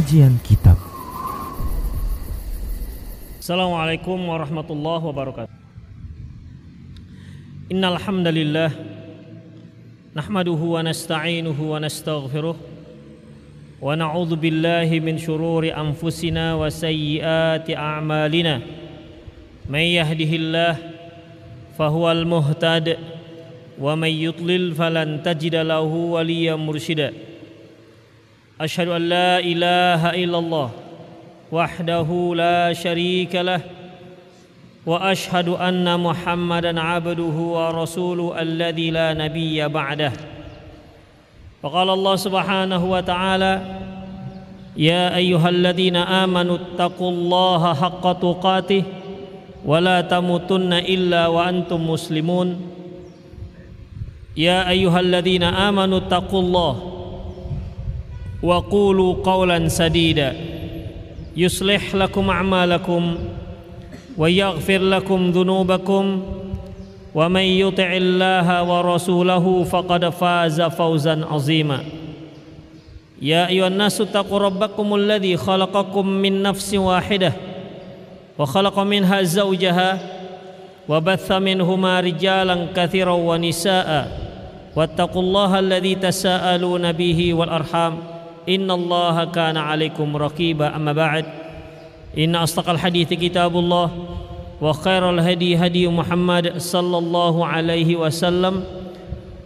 Kajian Kitab. Assalamualaikum warahmatullahi wabarakatuh. Innal hamdalillah nahmaduhu wa nasta'inuhu wa nastaghfiruh wa na'udzu billahi min shururi anfusina wa sayyiati a'malina. May yahdihillah fahuwal muhtad wa may yudlil falan tajida lahu mursyida Ashhadu an la ilaha illallah wahdahu la syarika lah وأشهد أن محمدا عبده ورسوله الذي لا نبي بعده. وقال الله سبحانه وتعالى يا أيها الذين آمنوا اتقوا الله حق تقاته ولا تموتن إلا وأنتم مسلمون. يا أيها الذين آمنوا اتقوا الله وقولوا قولا سديدا يصلح لكم اعمالكم ويغفر لكم ذنوبكم ومن يطع الله ورسوله فقد فاز فوزا عظيما يا ايها الناس اتقوا ربكم الذي خلقكم من نفس واحده وخلق منها زوجها وبث منهما رجالا كثيرا ونساء واتقوا الله الذي تساءلون به والارحام ان الله كان عليكم رقيبا اما بعد إن أصدق الحديث كتاب الله وخير الهدي هدي محمد صلى الله عليه وسلم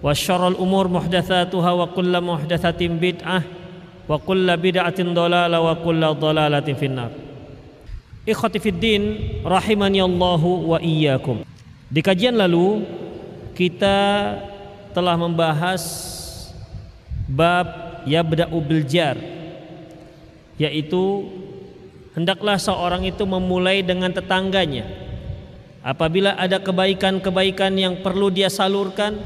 وشر الأمور محدثاتها وكل محدثة بدعة وكل بدعة ضلالة وكل ضلالة في النار Ikhwati fiddin rahimani Allahu wa iyyakum. Di kajian lalu kita telah membahas bab yabda'u bil jar yaitu hendaklah seorang itu memulai dengan tetangganya. Apabila ada kebaikan-kebaikan yang perlu dia salurkan,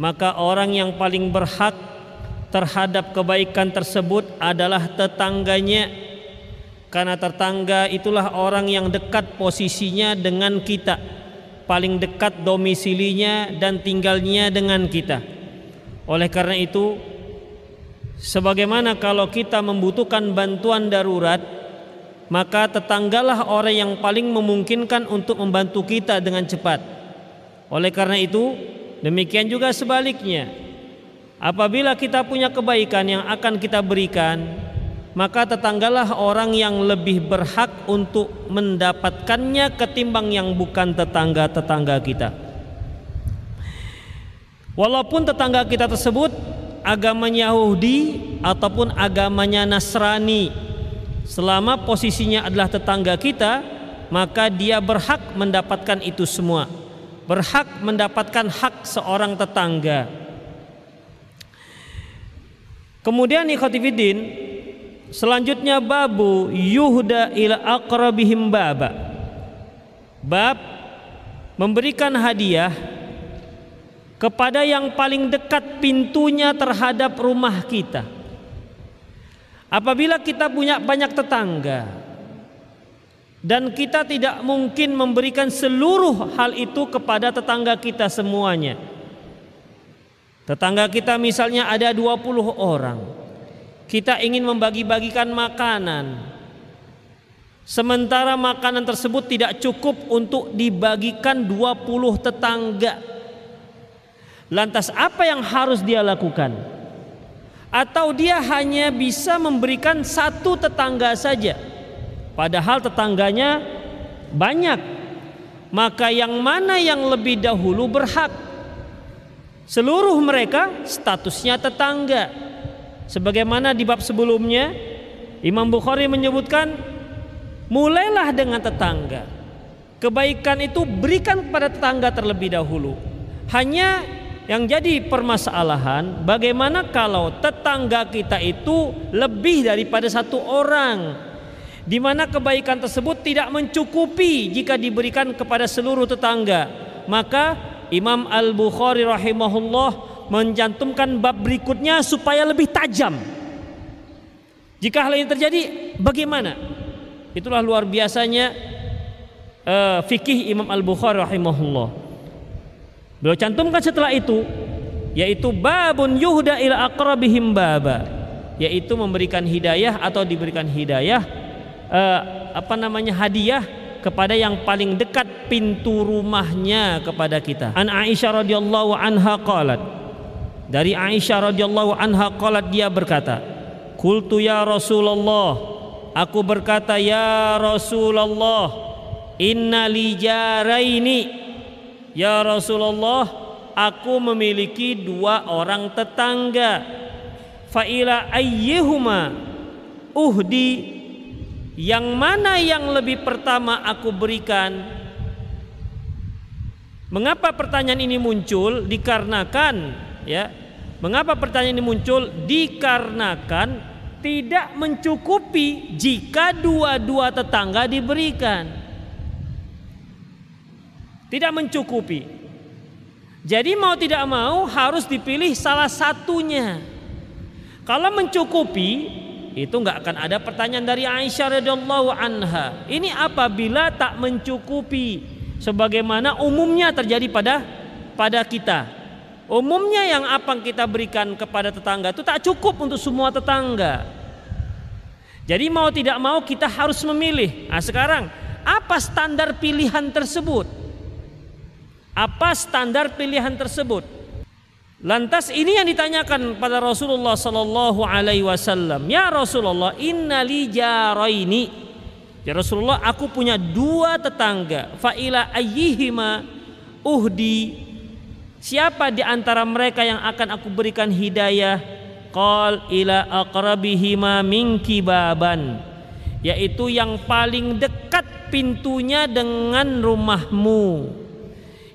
maka orang yang paling berhak terhadap kebaikan tersebut adalah tetangganya. Karena tetangga itulah orang yang dekat posisinya dengan kita, paling dekat domisilinya dan tinggalnya dengan kita. Oleh karena itu, sebagaimana kalau kita membutuhkan bantuan darurat, maka tetanggalah orang yang paling memungkinkan untuk membantu kita dengan cepat. Oleh karena itu, demikian juga sebaliknya. Apabila kita punya kebaikan yang akan kita berikan, maka tetanggalah orang yang lebih berhak untuk mendapatkannya ketimbang yang bukan tetangga-tetangga kita. Walaupun tetangga kita tersebut agamanya Yahudi ataupun agamanya Nasrani, selama posisinya adalah tetangga kita, maka dia berhak mendapatkan itu semua. Berhak mendapatkan hak seorang tetangga. Kemudian ikhwatifidin, selanjutnya babu yuhda ila aqrabihim baba. Bab memberikan hadiah kepada yang paling dekat pintunya terhadap rumah kita. Apabila kita punya banyak tetangga dan kita tidak mungkin memberikan seluruh hal itu kepada tetangga kita semuanya. Tetangga kita misalnya ada 20 orang. Kita ingin membagi-bagikan makanan. Sementara makanan tersebut tidak cukup untuk dibagikan 20 tetangga. Lantas apa yang harus dia lakukan? atau dia hanya bisa memberikan satu tetangga saja? Padahal tetangganya banyak. Maka yang mana yang lebih dahulu berhak? Seluruh mereka statusnya tetangga. Sebagaimana di bab sebelumnya Imam Bukhari menyebutkan mulailah dengan tetangga. Kebaikan itu berikan kepada tetangga terlebih dahulu. Hanya yang jadi permasalahan bagaimana kalau tetangga kita itu lebih daripada satu orang? Di mana kebaikan tersebut tidak mencukupi jika diberikan kepada seluruh tetangga. Maka Imam Al-Bukhari rahimahullah mencantumkan bab berikutnya supaya lebih tajam. Jika hal ini terjadi bagaimana? Itulah luar biasanya uh, fikih Imam Al-Bukhari rahimahullah Beliau cantumkan setelah itu yaitu babun yuhda ila aqrabihim baba yaitu memberikan hidayah atau diberikan hidayah eh, apa namanya hadiah kepada yang paling dekat pintu rumahnya kepada kita. An Aisyah radhiyallahu anha qalat. Dari Aisyah radhiyallahu anha qalat dia berkata, "Qultu ya Rasulullah, aku berkata ya Rasulullah, inna li jaraini Ya Rasulullah, aku memiliki dua orang tetangga. Fa'ila ayyuhuma uhdi yang mana yang lebih pertama aku berikan? Mengapa pertanyaan ini muncul? Dikarenakan ya. Mengapa pertanyaan ini muncul? Dikarenakan tidak mencukupi jika dua-dua tetangga diberikan. Tidak mencukupi. Jadi mau tidak mau harus dipilih salah satunya. Kalau mencukupi itu nggak akan ada pertanyaan dari Aisyah radhiyallahu anha. Ini apabila tak mencukupi sebagaimana umumnya terjadi pada pada kita. Umumnya yang apa kita berikan kepada tetangga itu tak cukup untuk semua tetangga. Jadi mau tidak mau kita harus memilih. Nah sekarang apa standar pilihan tersebut? Apa standar pilihan tersebut? Lantas ini yang ditanyakan pada Rasulullah sallallahu alaihi wasallam. Ya Rasulullah, innali jaraini. Ya Rasulullah, aku punya dua tetangga. Fa ila ayyihima uhdi. Siapa di antara mereka yang akan aku berikan hidayah? Qal ila aqrabihima minki baban. Yaitu yang paling dekat pintunya dengan rumahmu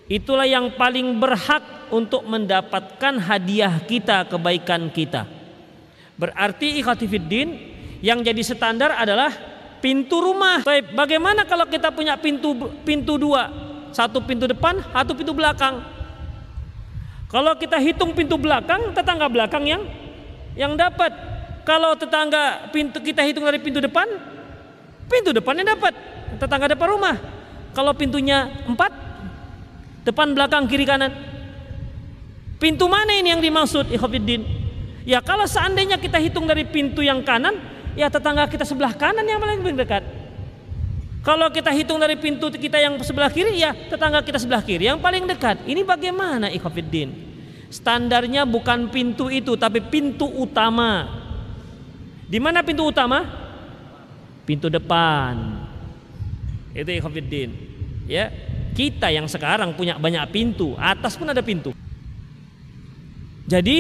itulah yang paling berhak untuk mendapatkan hadiah kita, kebaikan kita. Berarti ikhatifiddin yang jadi standar adalah pintu rumah. Bagaimana kalau kita punya pintu pintu dua, satu pintu depan, satu pintu belakang? Kalau kita hitung pintu belakang, tetangga belakang yang yang dapat. Kalau tetangga pintu kita hitung dari pintu depan, pintu depannya dapat, tetangga depan rumah. Kalau pintunya empat, Depan, belakang, kiri, kanan. Pintu mana ini yang dimaksud? Ikhwafiddin. Ya kalau seandainya kita hitung dari pintu yang kanan, ya tetangga kita sebelah kanan yang paling dekat. Kalau kita hitung dari pintu kita yang sebelah kiri, ya tetangga kita sebelah kiri yang paling dekat. Ini bagaimana ikhwafiddin? Standarnya bukan pintu itu, tapi pintu utama. Di mana pintu utama? Pintu depan. Itu ikhwafiddin. Ya, kita yang sekarang punya banyak pintu, atas pun ada pintu. Jadi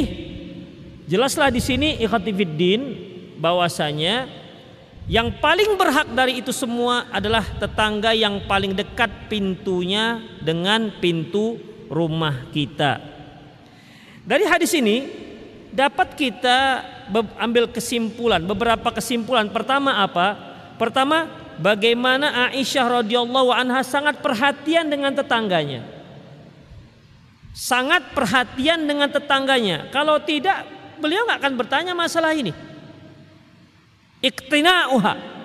jelaslah di sini ikhatifiddin bahwasanya yang paling berhak dari itu semua adalah tetangga yang paling dekat pintunya dengan pintu rumah kita. Dari hadis ini dapat kita ambil kesimpulan, beberapa kesimpulan. Pertama apa? Pertama, bagaimana Aisyah radhiyallahu anha sangat perhatian dengan tetangganya. Sangat perhatian dengan tetangganya. Kalau tidak, beliau nggak akan bertanya masalah ini. Iktina'uha.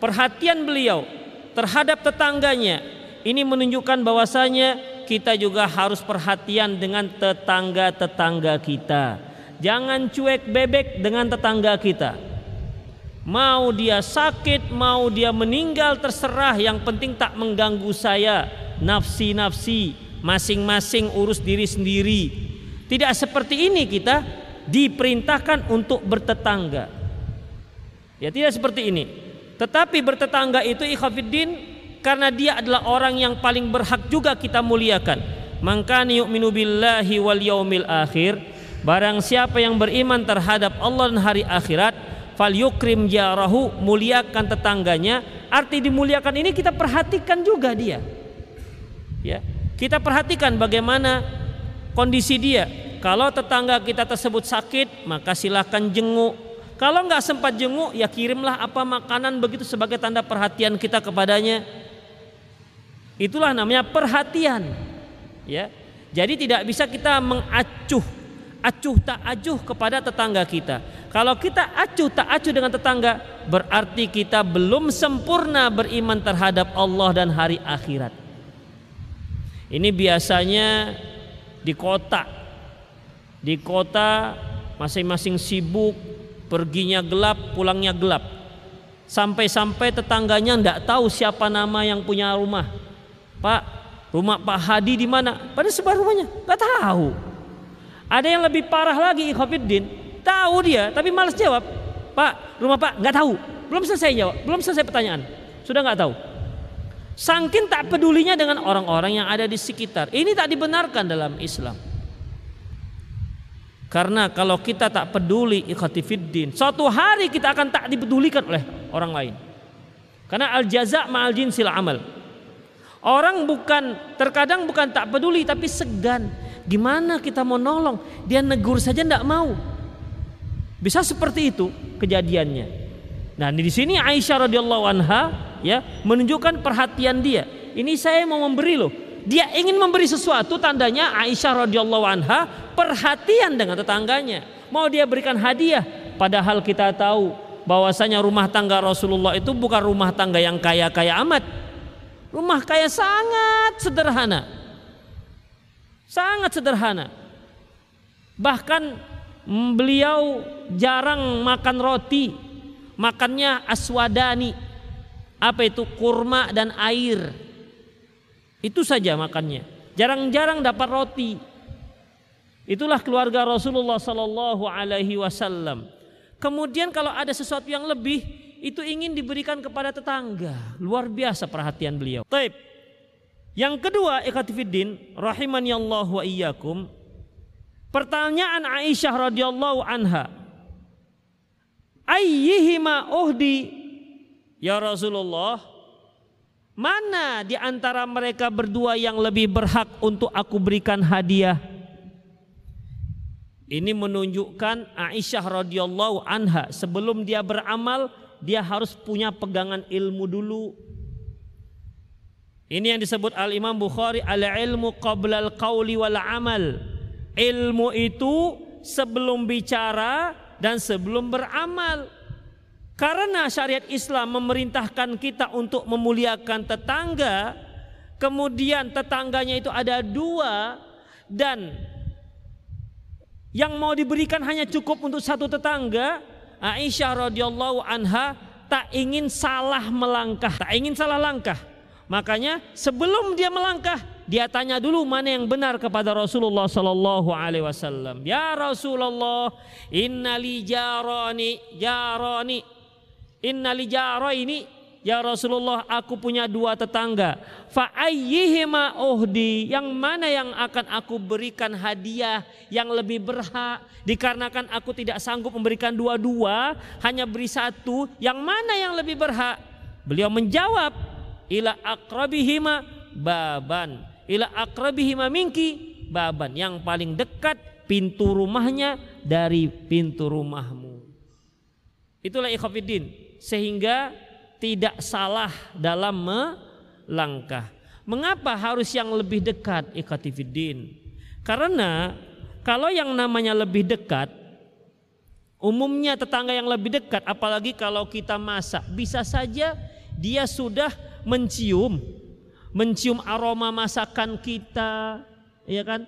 Perhatian beliau terhadap tetangganya ini menunjukkan bahwasanya kita juga harus perhatian dengan tetangga-tetangga kita. Jangan cuek bebek dengan tetangga kita. Mau dia sakit, mau dia meninggal terserah, yang penting tak mengganggu saya. Nafsi-nafsi, masing-masing urus diri sendiri. Tidak seperti ini kita diperintahkan untuk bertetangga. Ya tidak seperti ini. Tetapi bertetangga itu ikhafiddin karena dia adalah orang yang paling berhak juga kita muliakan. Maka yu'minu billahi wal yaumil akhir. Barang siapa yang beriman terhadap Allah dan hari akhirat, fal yukrim jarahu muliakan tetangganya. Arti dimuliakan ini kita perhatikan juga dia. Ya kita perhatikan bagaimana kondisi dia. Kalau tetangga kita tersebut sakit maka silahkan jenguk. Kalau nggak sempat jenguk ya kirimlah apa makanan begitu sebagai tanda perhatian kita kepadanya. Itulah namanya perhatian. Ya jadi tidak bisa kita mengacuh acuh tak acuh kepada tetangga kita. Kalau kita acuh tak acuh dengan tetangga, berarti kita belum sempurna beriman terhadap Allah dan hari akhirat. Ini biasanya di kota. Di kota masing-masing sibuk, Perginya gelap, pulangnya gelap. Sampai-sampai tetangganya tidak tahu siapa nama yang punya rumah. Pak, rumah Pak Hadi di mana? Pada sebar rumahnya, nggak tahu. Ada yang lebih parah lagi, Ikhofiddin. Tahu dia, tapi malas jawab. Pak, rumah Pak nggak tahu. Belum selesai jawab, belum selesai pertanyaan. Sudah nggak tahu. Sangkin tak pedulinya dengan orang-orang yang ada di sekitar. Ini tak dibenarkan dalam Islam. Karena kalau kita tak peduli ikhatifiddin, suatu hari kita akan tak dipedulikan oleh orang lain. Karena al jaza ma'al jinsil amal. Orang bukan terkadang bukan tak peduli tapi segan. Gimana kita mau nolong? Dia negur saja tidak mau. Bisa seperti itu kejadiannya. Nah, di sini Aisyah radhiyallahu anha ya menunjukkan perhatian dia. Ini saya mau memberi loh. Dia ingin memberi sesuatu tandanya Aisyah radhiyallahu anha perhatian dengan tetangganya. Mau dia berikan hadiah padahal kita tahu bahwasanya rumah tangga Rasulullah itu bukan rumah tangga yang kaya-kaya amat. Rumah kaya sangat sederhana. Sangat sederhana. Bahkan beliau jarang makan roti. Makannya aswadani. Apa itu? Kurma dan air. Itu saja makannya. Jarang-jarang dapat roti. Itulah keluarga Rasulullah Sallallahu Alaihi Wasallam. Kemudian kalau ada sesuatu yang lebih itu ingin diberikan kepada tetangga. Luar biasa perhatian beliau. Yang kedua, ikhatifiddin, rahimani Allah wa iyyakum. Pertanyaan Aisyah radhiyallahu anha. Ayyihima uhdi ya Rasulullah? Mana di antara mereka berdua yang lebih berhak untuk aku berikan hadiah? Ini menunjukkan Aisyah radhiyallahu anha sebelum dia beramal dia harus punya pegangan ilmu dulu. Ini yang disebut Al Imam Bukhari al ilmu qabla al qawli wal amal. Ilmu itu sebelum bicara dan sebelum beramal. Karena syariat Islam memerintahkan kita untuk memuliakan tetangga, kemudian tetangganya itu ada dua dan yang mau diberikan hanya cukup untuk satu tetangga, Aisyah radhiyallahu anha tak ingin salah melangkah, tak ingin salah langkah. Makanya sebelum dia melangkah, dia tanya dulu mana yang benar kepada Rasulullah sallallahu alaihi wasallam. Ya Rasulullah, innali jarani jarani. Innali Ya Rasulullah aku punya dua tetangga. Fa ayyihima uhdi. Yang mana yang akan aku berikan hadiah Yang lebih berhak? Dikarenakan aku tidak sanggup memberikan dua-dua Hanya beri satu. Yang mana yang lebih berhak? Beliau menjawab Ila akrabihima baban Ila akrabihima minki baban Yang paling dekat pintu rumahnya Dari pintu rumahmu Itulah ikhafidin Sehingga tidak salah dalam melangkah. Mengapa harus yang lebih dekat ikatifiddin? Karena kalau yang namanya lebih dekat umumnya tetangga yang lebih dekat apalagi kalau kita masak bisa saja dia sudah mencium mencium aroma masakan kita ya kan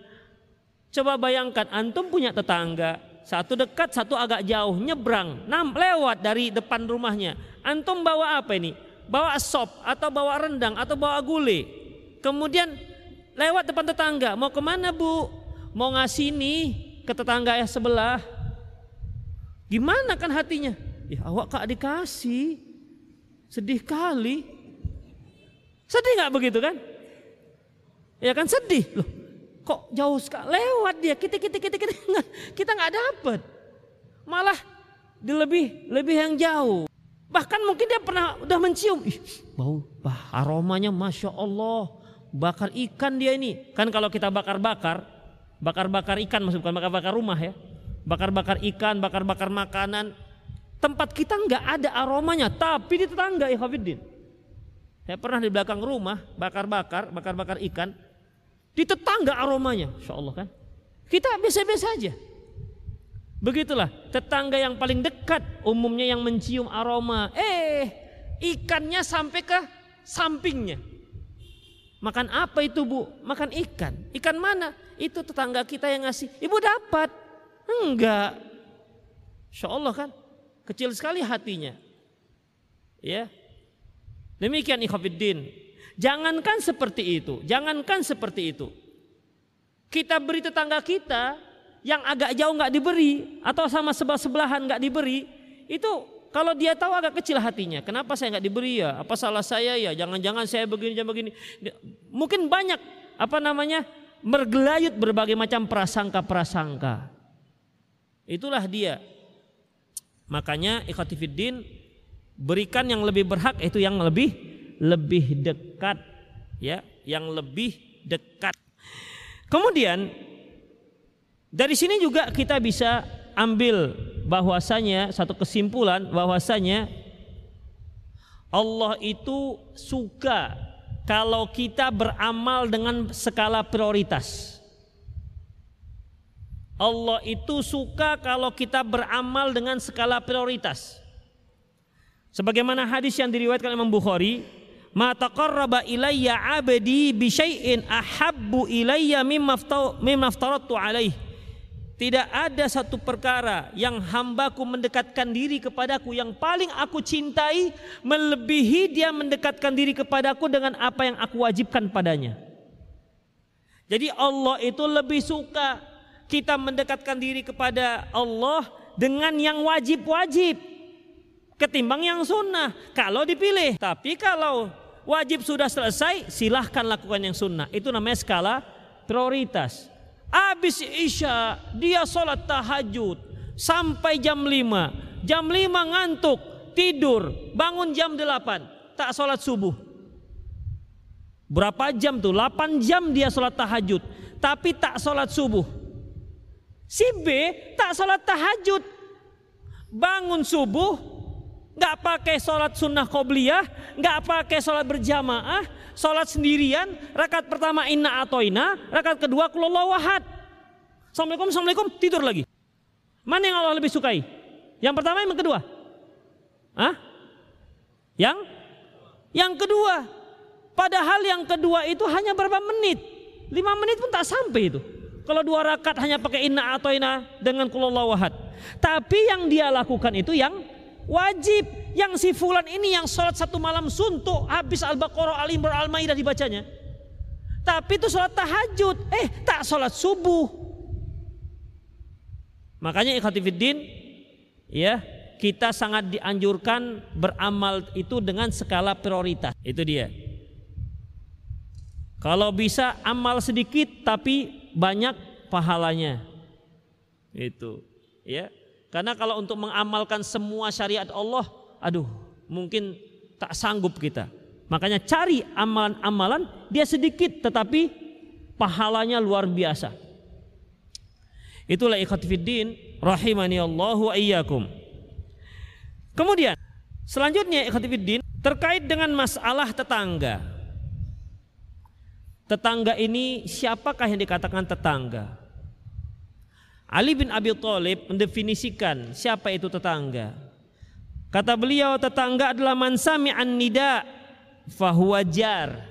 coba bayangkan antum punya tetangga satu dekat satu agak jauh nyebrang nam lewat dari depan rumahnya Antum bawa apa ini? Bawa sop atau bawa rendang atau bawa gulai. Kemudian lewat depan tetangga, mau ke mana bu? Mau ngasih nih ke tetangga yang sebelah. Gimana kan hatinya? Ya awak kak dikasih. Sedih kali. Sedih nggak begitu kan? Ya kan sedih. Loh, kok jauh sekali? Lewat dia kita kita kita kita kita nggak dapat malah di lebih lebih yang jauh. Bahkan mungkin dia pernah udah mencium, Ih, bau, bah, aromanya masya Allah, bakar ikan dia ini. Kan kalau kita bakar-bakar, bakar-bakar ikan maksud bukan bakar-bakar rumah ya, bakar-bakar ikan, bakar-bakar makanan, tempat kita nggak ada aromanya, tapi di tetangga ya. Saya pernah di belakang rumah bakar-bakar, bakar-bakar ikan, di tetangga aromanya, insya Allah kan. Kita biasa-biasa aja. Begitulah tetangga yang paling dekat umumnya yang mencium aroma. Eh, ikannya sampai ke sampingnya. Makan apa itu bu? Makan ikan. Ikan mana? Itu tetangga kita yang ngasih. Ibu dapat? Enggak. Insya Allah kan. Kecil sekali hatinya. Ya. Demikian ikhwatiddin. Jangankan seperti itu, jangankan seperti itu. Kita beri tetangga kita yang agak jauh nggak diberi atau sama sebelah sebelahan nggak diberi, itu kalau dia tahu agak kecil hatinya, kenapa saya nggak diberi ya? Apa salah saya ya? Jangan-jangan saya begini, jangan begini. Mungkin banyak apa namanya mergelayut berbagai macam prasangka-prasangka. Itulah dia. Makanya ikhatifiddin berikan yang lebih berhak itu yang lebih lebih dekat ya, yang lebih dekat. Kemudian dari sini juga kita bisa ambil bahwasanya satu kesimpulan bahwasanya Allah itu suka kalau kita beramal dengan skala prioritas. Allah itu suka kalau kita beramal dengan skala prioritas. Sebagaimana hadis yang diriwayatkan Imam Bukhari, "Ma taqarraba ilayya 'abdi bi syai'in ahabbu ilayya mimma aftaratu alaihi." Tidak ada satu perkara yang hambaku mendekatkan diri kepadaku yang paling aku cintai melebihi dia mendekatkan diri kepadaku dengan apa yang aku wajibkan padanya. Jadi Allah itu lebih suka kita mendekatkan diri kepada Allah dengan yang wajib-wajib ketimbang yang sunnah kalau dipilih. Tapi kalau wajib sudah selesai silahkan lakukan yang sunnah. Itu namanya skala prioritas. Habis Isya dia sholat tahajud sampai jam 5. Jam 5 ngantuk, tidur, bangun jam 8, tak sholat subuh. Berapa jam tuh? 8 jam dia sholat tahajud, tapi tak sholat subuh. Si B tak sholat tahajud, bangun subuh, nggak pakai sholat sunnah qobliyah, nggak pakai sholat berjamaah, sholat sendirian, rakaat pertama inna atoina, rakaat kedua kulullah wahad. Assalamualaikum, assalamualaikum, tidur lagi. Mana yang Allah lebih sukai? Yang pertama, yang kedua? Hah? Yang? Yang kedua. Padahal yang kedua itu hanya berapa menit? Lima menit pun tak sampai itu. Kalau dua rakaat hanya pakai inna atoina dengan kulullah wahad. Tapi yang dia lakukan itu yang wajib yang si fulan ini yang sholat satu malam suntuk habis Al-Baqarah, Al-Imran, Al-Maidah dibacanya. Tapi itu sholat tahajud, eh tak sholat subuh. Makanya ikhatifiddin ya kita sangat dianjurkan beramal itu dengan skala prioritas. Itu dia. Kalau bisa amal sedikit tapi banyak pahalanya. Itu ya. Karena kalau untuk mengamalkan semua syariat Allah, aduh, mungkin tak sanggup kita. Makanya cari amalan-amalan dia sedikit tetapi pahalanya luar biasa. Itulah ikhatifiddin rahimani Allah wa iyyakum. Kemudian selanjutnya ikhatifiddin terkait dengan masalah tetangga. Tetangga ini siapakah yang dikatakan tetangga? Ali bin Abi Thalib mendefinisikan siapa itu tetangga. Kata beliau tetangga adalah man sami'an nida fahuwa jar.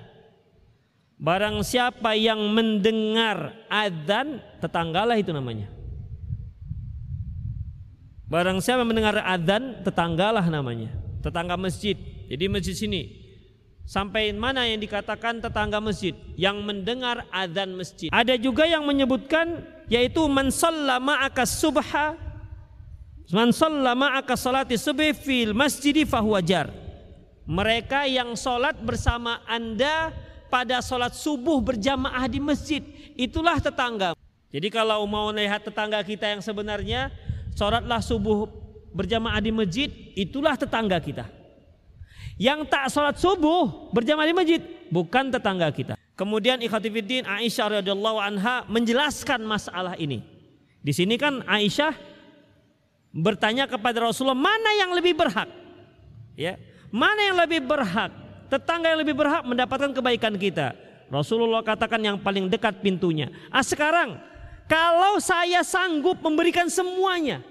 Barang siapa yang mendengar adzan, tetanggalah itu namanya. Barang siapa mendengar adzan, tetanggalah namanya. Tetangga masjid. Jadi masjid sini sampai mana yang dikatakan tetangga masjid yang mendengar adzan masjid. Ada juga yang menyebutkan yaitu man sallama ma'aka subha man sallama ma'aka salati subhi fil masjidi fahuwa jar. Mereka yang salat bersama Anda pada salat subuh berjamaah di masjid, itulah tetangga. Jadi kalau mau lihat tetangga kita yang sebenarnya, salatlah subuh berjamaah di masjid, itulah tetangga kita. Yang tak salat subuh berjamaah di masjid, bukan tetangga kita. Kemudian ikhatifiddin Aisyah radhiyallahu anha menjelaskan masalah ini. Di sini kan Aisyah bertanya kepada Rasulullah mana yang lebih berhak? Ya, mana yang lebih berhak? Tetangga yang lebih berhak mendapatkan kebaikan kita. Rasulullah katakan yang paling dekat pintunya. Ah sekarang kalau saya sanggup memberikan semuanya.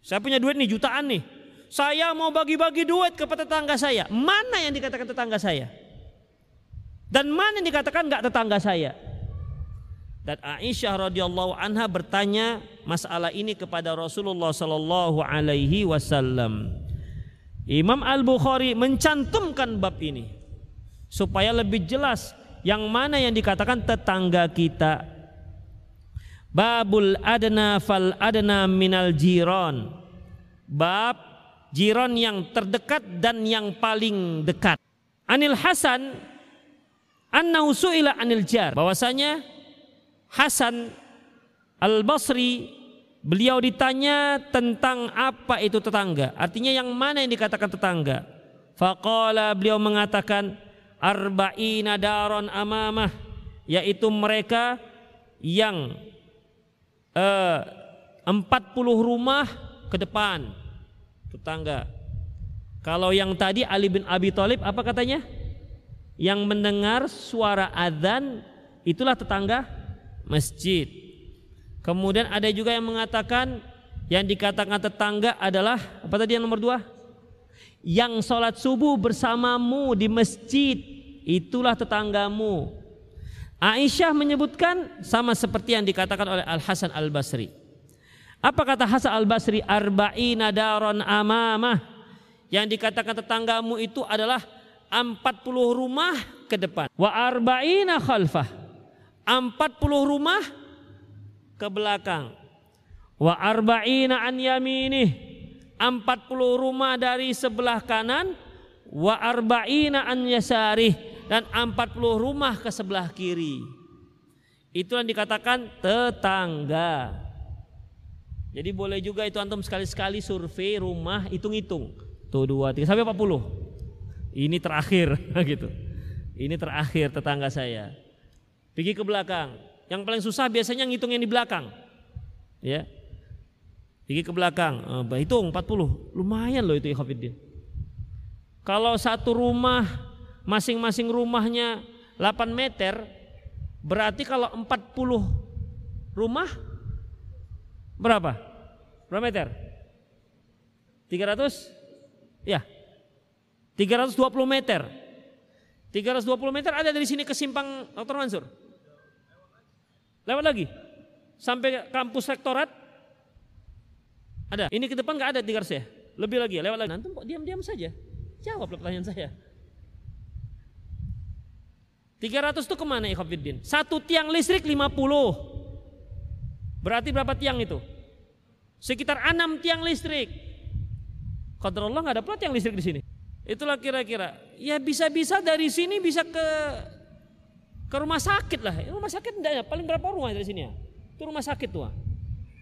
Saya punya duit nih jutaan nih. Saya mau bagi-bagi duit kepada tetangga saya. Mana yang dikatakan tetangga saya? Dan mana yang dikatakan nggak tetangga saya? Dan Aisyah radhiyallahu anha bertanya masalah ini kepada Rasulullah sallallahu alaihi wasallam. Imam Al-Bukhari mencantumkan bab ini supaya lebih jelas yang mana yang dikatakan tetangga kita. Babul adna fal adna minal jiron. Bab jiron yang terdekat dan yang paling dekat. Anil Hasan annahu su'ila anil jar. Bahwasanya Hasan Al-Basri beliau ditanya tentang apa itu tetangga. Artinya yang mana yang dikatakan tetangga? Faqala beliau mengatakan arba'ina daron amamah yaitu mereka yang eh, empat puluh rumah ke depan tetangga. Kalau yang tadi Ali bin Abi Thalib apa katanya? Yang mendengar suara adzan itulah tetangga masjid. Kemudian ada juga yang mengatakan yang dikatakan tetangga adalah apa tadi yang nomor dua? Yang sholat subuh bersamamu di masjid itulah tetanggamu. Aisyah menyebutkan sama seperti yang dikatakan oleh Al Hasan Al Basri. Apa kata Hasan Al Basri? Arba'ina daron amamah. Yang dikatakan tetanggamu itu adalah 40 rumah ke depan. Wa arba'ina khalfah 40 rumah ke belakang. Wa arba'ina an yaminih. 40 rumah dari sebelah kanan wa arba'ina an yasarih dan 40 rumah ke sebelah kiri. Itu yang dikatakan tetangga. Jadi boleh juga itu antum sekali-sekali survei rumah hitung-hitung. Tuh dua tiga sampai 40. Ini terakhir gitu. Ini terakhir tetangga saya. Pergi ke belakang. Yang paling susah biasanya ngitung yang di belakang. Ya. Pergi ke belakang. Uh, hitung 40. Lumayan loh itu ikhafidin. Kalau satu rumah masing-masing rumahnya 8 meter berarti kalau 40 rumah berapa? Berapa meter? 300? Ya. 320 meter. 320 meter ada dari sini ke simpang Dr. Mansur. Lewat lagi. Sampai kampus rektorat. Ada. Ini ke depan nggak ada 300 ya? Lebih lagi ya, lewat lagi. Nanti kok diam-diam saja. Jawab pertanyaan saya. 300 itu ke mana Ikhwafiddin? Satu tiang listrik 50. Berarti berapa tiang itu? Sekitar 6 tiang listrik. Allah nggak ada pula tiang listrik di sini. Itulah kira-kira. Ya bisa-bisa dari sini bisa ke ke rumah sakit lah. Rumah sakit enggak ya, paling berapa rumah dari sini ya? Itu rumah sakit tuh.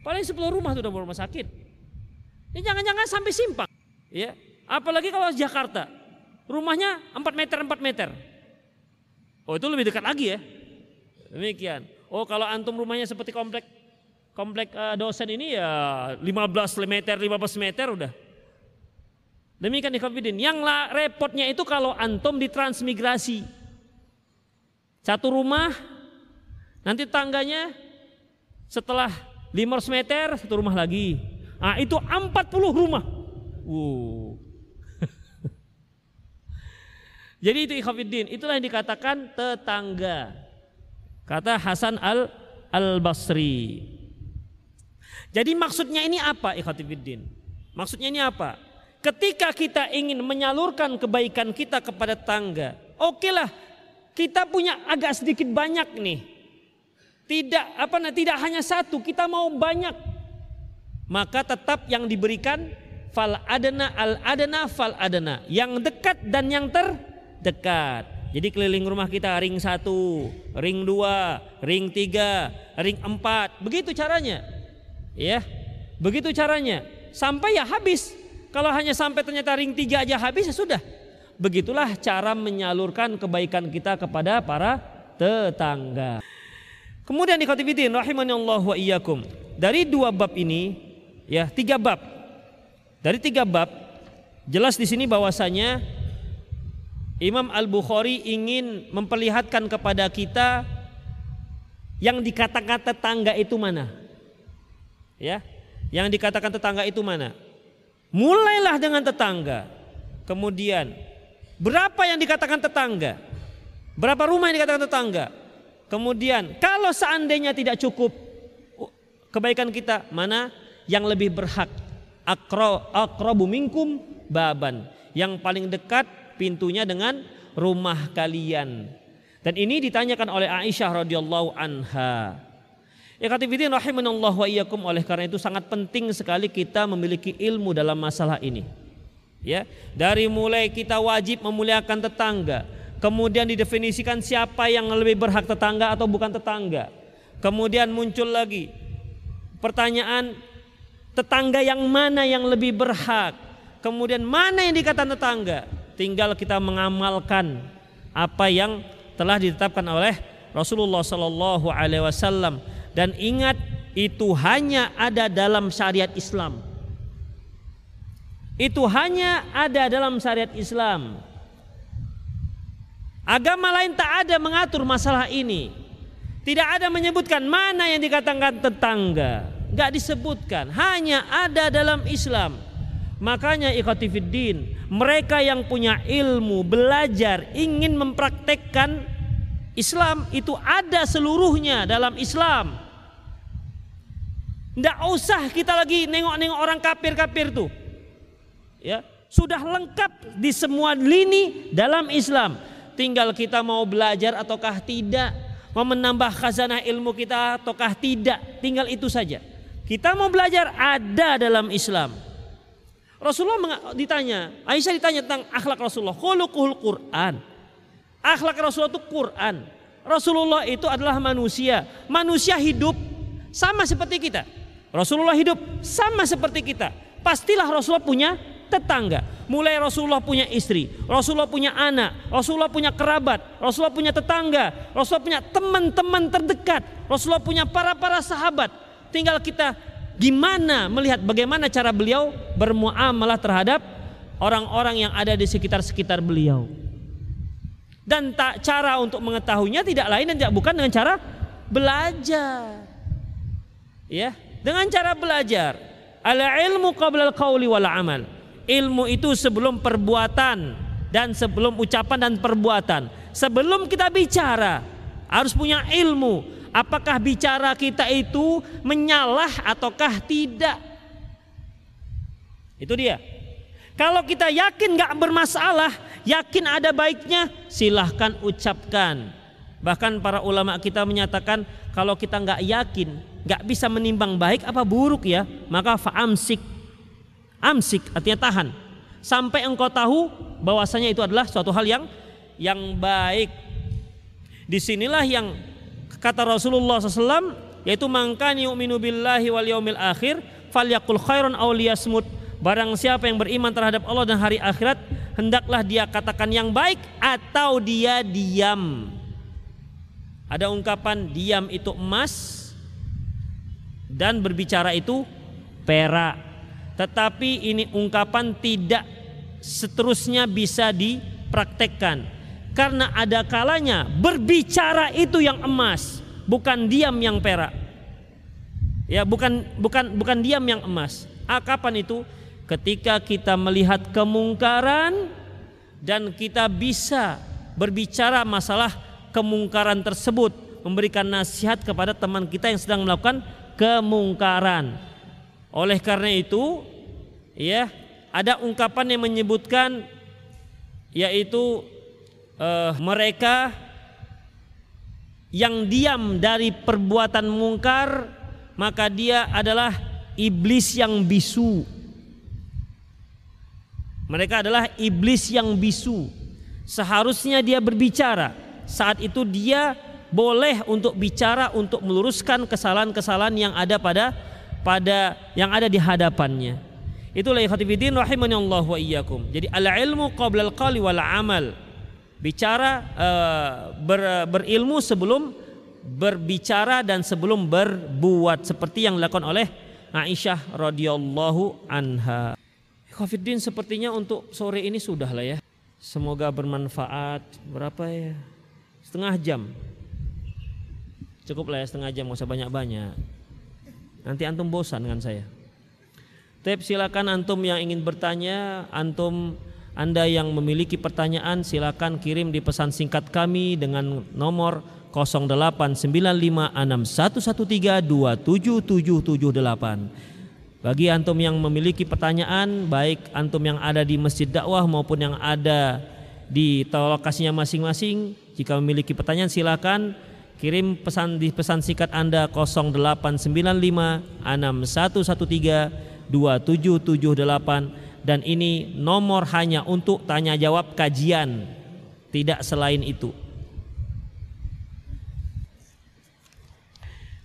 Paling 10 rumah tuh udah rumah sakit. Ini jangan-jangan sampai simpang. Ya. Apalagi kalau Jakarta. Rumahnya 4 meter 4 meter. Oh itu lebih dekat lagi ya. Demikian. Oh kalau antum rumahnya seperti komplek komplek uh, dosen ini ya 15 meter 15 meter udah. Demikian ikhwafidin. Yang lah repotnya itu kalau antum ditransmigrasi. Satu rumah, nanti tangganya setelah 500 meter, satu rumah lagi. Ah itu 40 rumah. Wow. Jadi itu ikhafidin, itulah yang dikatakan tetangga. Kata Hasan al al Basri. Jadi maksudnya ini apa ikhafidin? Maksudnya ini apa? Ketika kita ingin menyalurkan kebaikan kita kepada tangga, okelah kita punya agak sedikit banyak nih. Tidak apa nah, tidak hanya satu, kita mau banyak. Maka tetap yang diberikan fal adana al adana fal adana, yang dekat dan yang terdekat. Jadi keliling rumah kita ring satu, ring dua, ring tiga, ring empat, begitu caranya. Ya, begitu caranya. Sampai ya habis. Kalau hanya sampai ternyata ring tiga aja habis ya sudah begitulah cara menyalurkan kebaikan kita kepada para tetangga. Kemudian dikhatifidin rahimani Allah wa iyyakum. Dari dua bab ini ya tiga bab. Dari tiga bab jelas di sini bahwasanya Imam Al-Bukhari ingin memperlihatkan kepada kita yang dikatakan tetangga itu mana? Ya, yang dikatakan tetangga itu mana? Mulailah dengan tetangga. Kemudian Berapa yang dikatakan tetangga? Berapa rumah yang dikatakan tetangga? Kemudian kalau seandainya tidak cukup kebaikan kita, mana yang lebih berhak? Akro akrobu minkum baban. Yang paling dekat pintunya dengan rumah kalian. Dan ini ditanyakan oleh Aisyah radhiyallahu anha. Ya rahimanallah wa iyyakum oleh karena itu sangat penting sekali kita memiliki ilmu dalam masalah ini. Ya, dari mulai kita wajib memuliakan tetangga, Kemudian didefinisikan siapa yang lebih berhak tetangga atau bukan tetangga. Kemudian muncul lagi pertanyaan tetangga yang mana yang lebih berhak. Kemudian mana yang dikatakan tetangga. Tinggal kita mengamalkan apa yang telah ditetapkan oleh Rasulullah Sallallahu Alaihi Wasallam dan ingat itu hanya ada dalam syariat Islam. Itu hanya ada dalam syariat Islam. Agama lain tak ada mengatur masalah ini. Tidak ada menyebutkan mana yang dikatakan tetangga. Gak disebutkan. Hanya ada dalam Islam. Makanya ikhatifiddin. Mereka yang punya ilmu, belajar, ingin mempraktekkan Islam itu ada seluruhnya dalam Islam. Tidak usah kita lagi nengok-nengok orang kafir-kafir tuh. Ya, sudah lengkap di semua lini dalam Islam. Tinggal kita mau belajar ataukah tidak, mau menambah khazanah ilmu kita ataukah tidak, tinggal itu saja. Kita mau belajar ada dalam Islam. Rasulullah ditanya, Aisyah ditanya tentang akhlak Rasulullah, khuluquhul Quran. Akhlak Rasulullah itu Quran. Rasulullah itu adalah manusia. Manusia hidup sama seperti kita. Rasulullah hidup sama seperti kita. Pastilah Rasulullah punya tetangga. Mulai Rasulullah punya istri, Rasulullah punya anak, Rasulullah punya kerabat, Rasulullah punya tetangga, Rasulullah punya teman-teman terdekat, Rasulullah punya para-para sahabat. Tinggal kita gimana melihat bagaimana cara beliau bermuamalah terhadap orang-orang yang ada di sekitar-sekitar beliau. Dan tak cara untuk mengetahuinya tidak lain dan tidak bukan dengan cara belajar. Ya, dengan cara belajar. Al ilmu qabla al qawli wal amal ilmu itu sebelum perbuatan dan sebelum ucapan dan perbuatan. Sebelum kita bicara harus punya ilmu. Apakah bicara kita itu menyalah ataukah tidak? Itu dia. Kalau kita yakin nggak bermasalah, yakin ada baiknya, silahkan ucapkan. Bahkan para ulama kita menyatakan kalau kita nggak yakin, nggak bisa menimbang baik apa buruk ya, maka faamsik Amsik artinya tahan. Sampai engkau tahu bahwasanya itu adalah suatu hal yang yang baik. Di sinilah yang kata Rasulullah SAW yaitu mangkani yu'minu billahi wal yaumil akhir falyakul khairan aw. Barang siapa yang beriman terhadap Allah dan hari akhirat hendaklah dia katakan yang baik atau dia diam. Ada ungkapan diam itu emas dan berbicara itu perak. Tetapi ini ungkapan tidak seterusnya bisa dipraktekkan. Karena ada kalanya berbicara itu yang emas, bukan diam yang perak. Ya, bukan bukan bukan diam yang emas. Ah, kapan itu? Ketika kita melihat kemungkaran dan kita bisa berbicara masalah kemungkaran tersebut, memberikan nasihat kepada teman kita yang sedang melakukan kemungkaran. Oleh karena itu, ya, ada ungkapan yang menyebutkan yaitu uh, mereka yang diam dari perbuatan mungkar maka dia adalah iblis yang bisu. Mereka adalah iblis yang bisu. Seharusnya dia berbicara. Saat itu dia boleh untuk bicara untuk meluruskan kesalahan-kesalahan yang ada pada pada yang ada di hadapannya. Itulah ikhtifidin rahimani Allah wa iyyakum. Jadi al ilmu qabla al qali wal amal. Bicara uh, ber, berilmu sebelum berbicara dan sebelum berbuat seperti yang dilakukan oleh Aisyah radhiyallahu anha. Ikhtifidin sepertinya untuk sore ini sudah lah ya. Semoga bermanfaat. Berapa ya? Setengah jam. Cukup lah ya setengah jam, nggak usah banyak-banyak. Nanti antum bosan dengan saya. Tep silakan antum yang ingin bertanya, antum Anda yang memiliki pertanyaan silakan kirim di pesan singkat kami dengan nomor 089561132778. Bagi antum yang memiliki pertanyaan, baik antum yang ada di masjid dakwah maupun yang ada di lokasinya masing-masing, jika memiliki pertanyaan silakan kirim pesan di pesan singkat Anda 089561132778 dan ini nomor hanya untuk tanya jawab kajian, tidak selain itu.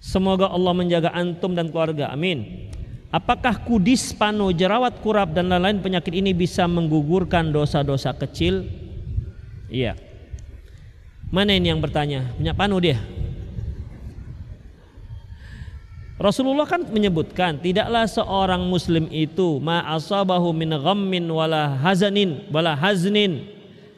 Semoga Allah menjaga antum dan keluarga. Amin. Apakah kudis, panu, jerawat, kurap dan lain-lain penyakit ini bisa menggugurkan dosa-dosa kecil? Iya. Mana ini yang bertanya? Punya panu dia. Rasulullah kan menyebutkan tidaklah seorang muslim itu ma asabahu min ghammin wala hazanin wala haznin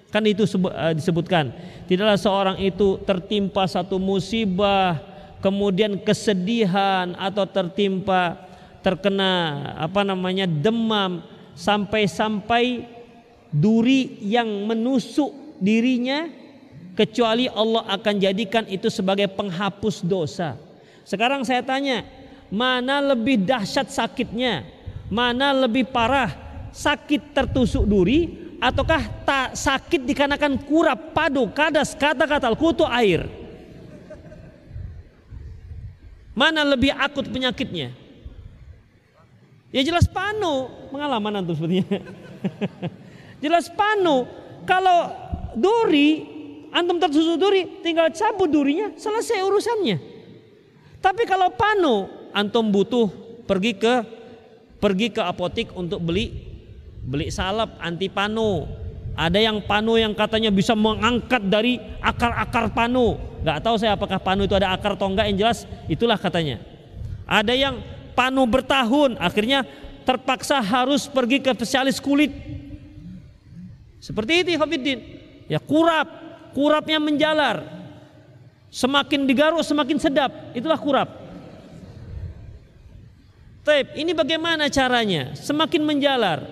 kan itu eh, disebutkan tidaklah seorang itu tertimpa satu musibah kemudian kesedihan atau tertimpa terkena apa namanya demam sampai-sampai duri yang menusuk dirinya kecuali Allah akan jadikan itu sebagai penghapus dosa. Sekarang saya tanya, mana lebih dahsyat sakitnya? Mana lebih parah? Sakit tertusuk duri ataukah tak sakit dikarenakan kurap, padu, kadas, kata-kata kutu air? Mana lebih akut penyakitnya? Ya jelas panu, pengalaman antum sepertinya. jelas panu. Kalau duri, antum tertusuk duri, tinggal cabut durinya, selesai urusannya. Tapi kalau panu, antum butuh pergi ke pergi ke apotik untuk beli beli salep anti panu. Ada yang panu yang katanya bisa mengangkat dari akar-akar panu. Gak tahu saya apakah panu itu ada akar atau enggak yang jelas itulah katanya. Ada yang panu bertahun akhirnya terpaksa harus pergi ke spesialis kulit. Seperti itu Hafiddin. Ya kurap, kurapnya menjalar. Semakin digaruk semakin sedap, itulah kurap. Tape, ini bagaimana caranya? Semakin menjalar,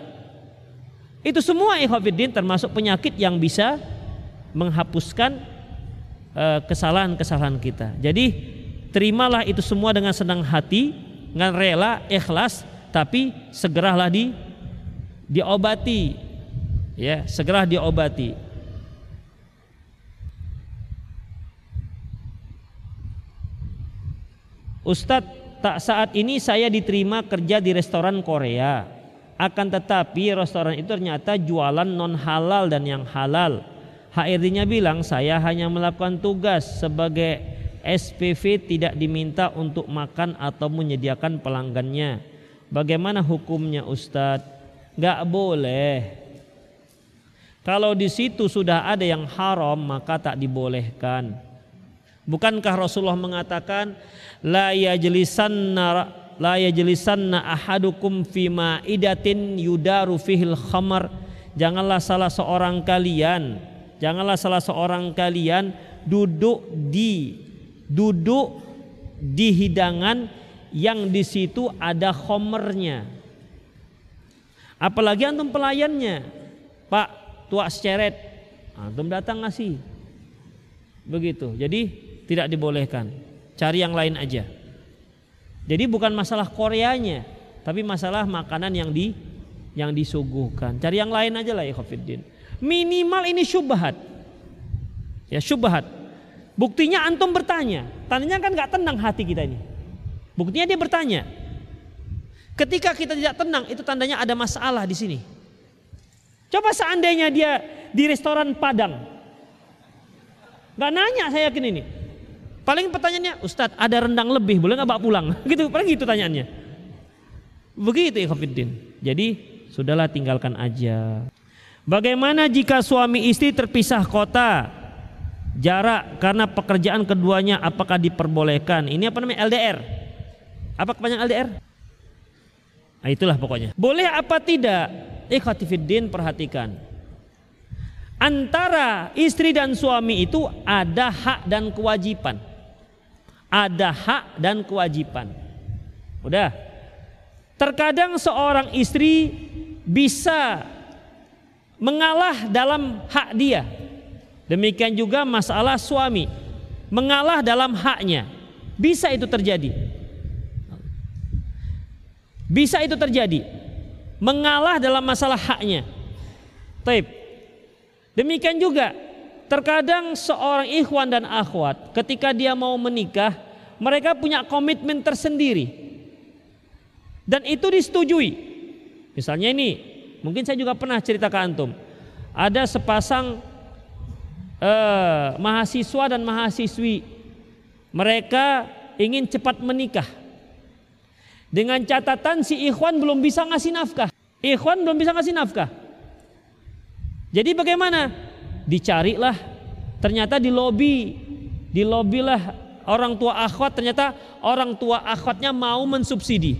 itu semua ikhwatiddin termasuk penyakit yang bisa menghapuskan eh, kesalahan-kesalahan kita. Jadi terimalah itu semua dengan senang hati, dengan rela, ikhlas, tapi segeralah di diobati. Ya, segera diobati. Ustadz, tak saat ini saya diterima kerja di restoran Korea akan tetapi restoran itu ternyata jualan non halal dan yang halal. HRD-nya bilang saya hanya melakukan tugas sebagai SPV tidak diminta untuk makan atau menyediakan pelanggannya. Bagaimana hukumnya Ustadz? Gak boleh. Kalau di situ sudah ada yang haram maka tak dibolehkan. Bukankah Rasulullah mengatakan la yajlisanna la yajlisanna ahadukum fima idatin yudaru fihil khamar. Janganlah salah seorang kalian janganlah salah seorang kalian duduk di duduk di hidangan yang di situ ada khomernya apalagi antum pelayannya. Pak tua seceret. Antum datang ngasih. Begitu. Jadi tidak dibolehkan cari yang lain aja jadi bukan masalah Koreanya, tapi masalah makanan yang di yang disuguhkan. Cari yang lain aja lah ya. Minimal ini syubhat. Ya syubhat. Buktinya antum bertanya. Tandanya kan nggak tenang hati kita ini. Buktinya dia bertanya. Ketika kita tidak tenang itu tandanya ada masalah di sini. Coba seandainya dia di restoran Padang. Gak nanya saya yakin ini. Paling pertanyaannya, Ustadz ada rendang lebih, boleh nggak bawa pulang? Gitu, paling gitu tanyaannya. Begitu ya Khafiddin. Jadi sudahlah tinggalkan aja. Bagaimana jika suami istri terpisah kota, jarak karena pekerjaan keduanya apakah diperbolehkan? Ini apa namanya LDR? Apa kepanjangan LDR? Nah, itulah pokoknya. Boleh apa tidak? Ikhwatifiddin perhatikan. Antara istri dan suami itu ada hak dan kewajiban ada hak dan kewajiban. Udah. Terkadang seorang istri bisa mengalah dalam hak dia. Demikian juga masalah suami. mengalah dalam haknya. Bisa itu terjadi. Bisa itu terjadi. Mengalah dalam masalah haknya. Taib. Demikian juga terkadang seorang ikhwan dan akhwat ketika dia mau menikah, mereka punya komitmen tersendiri. Dan itu disetujui. Misalnya ini, mungkin saya juga pernah cerita ke antum. Ada sepasang eh, mahasiswa dan mahasiswi. Mereka ingin cepat menikah. Dengan catatan si ikhwan belum bisa ngasih nafkah. Ikhwan belum bisa ngasih nafkah. Jadi bagaimana? Dicarilah. Ternyata di lobi, di lobi lah orang tua akhwat ternyata orang tua akhwatnya mau mensubsidi.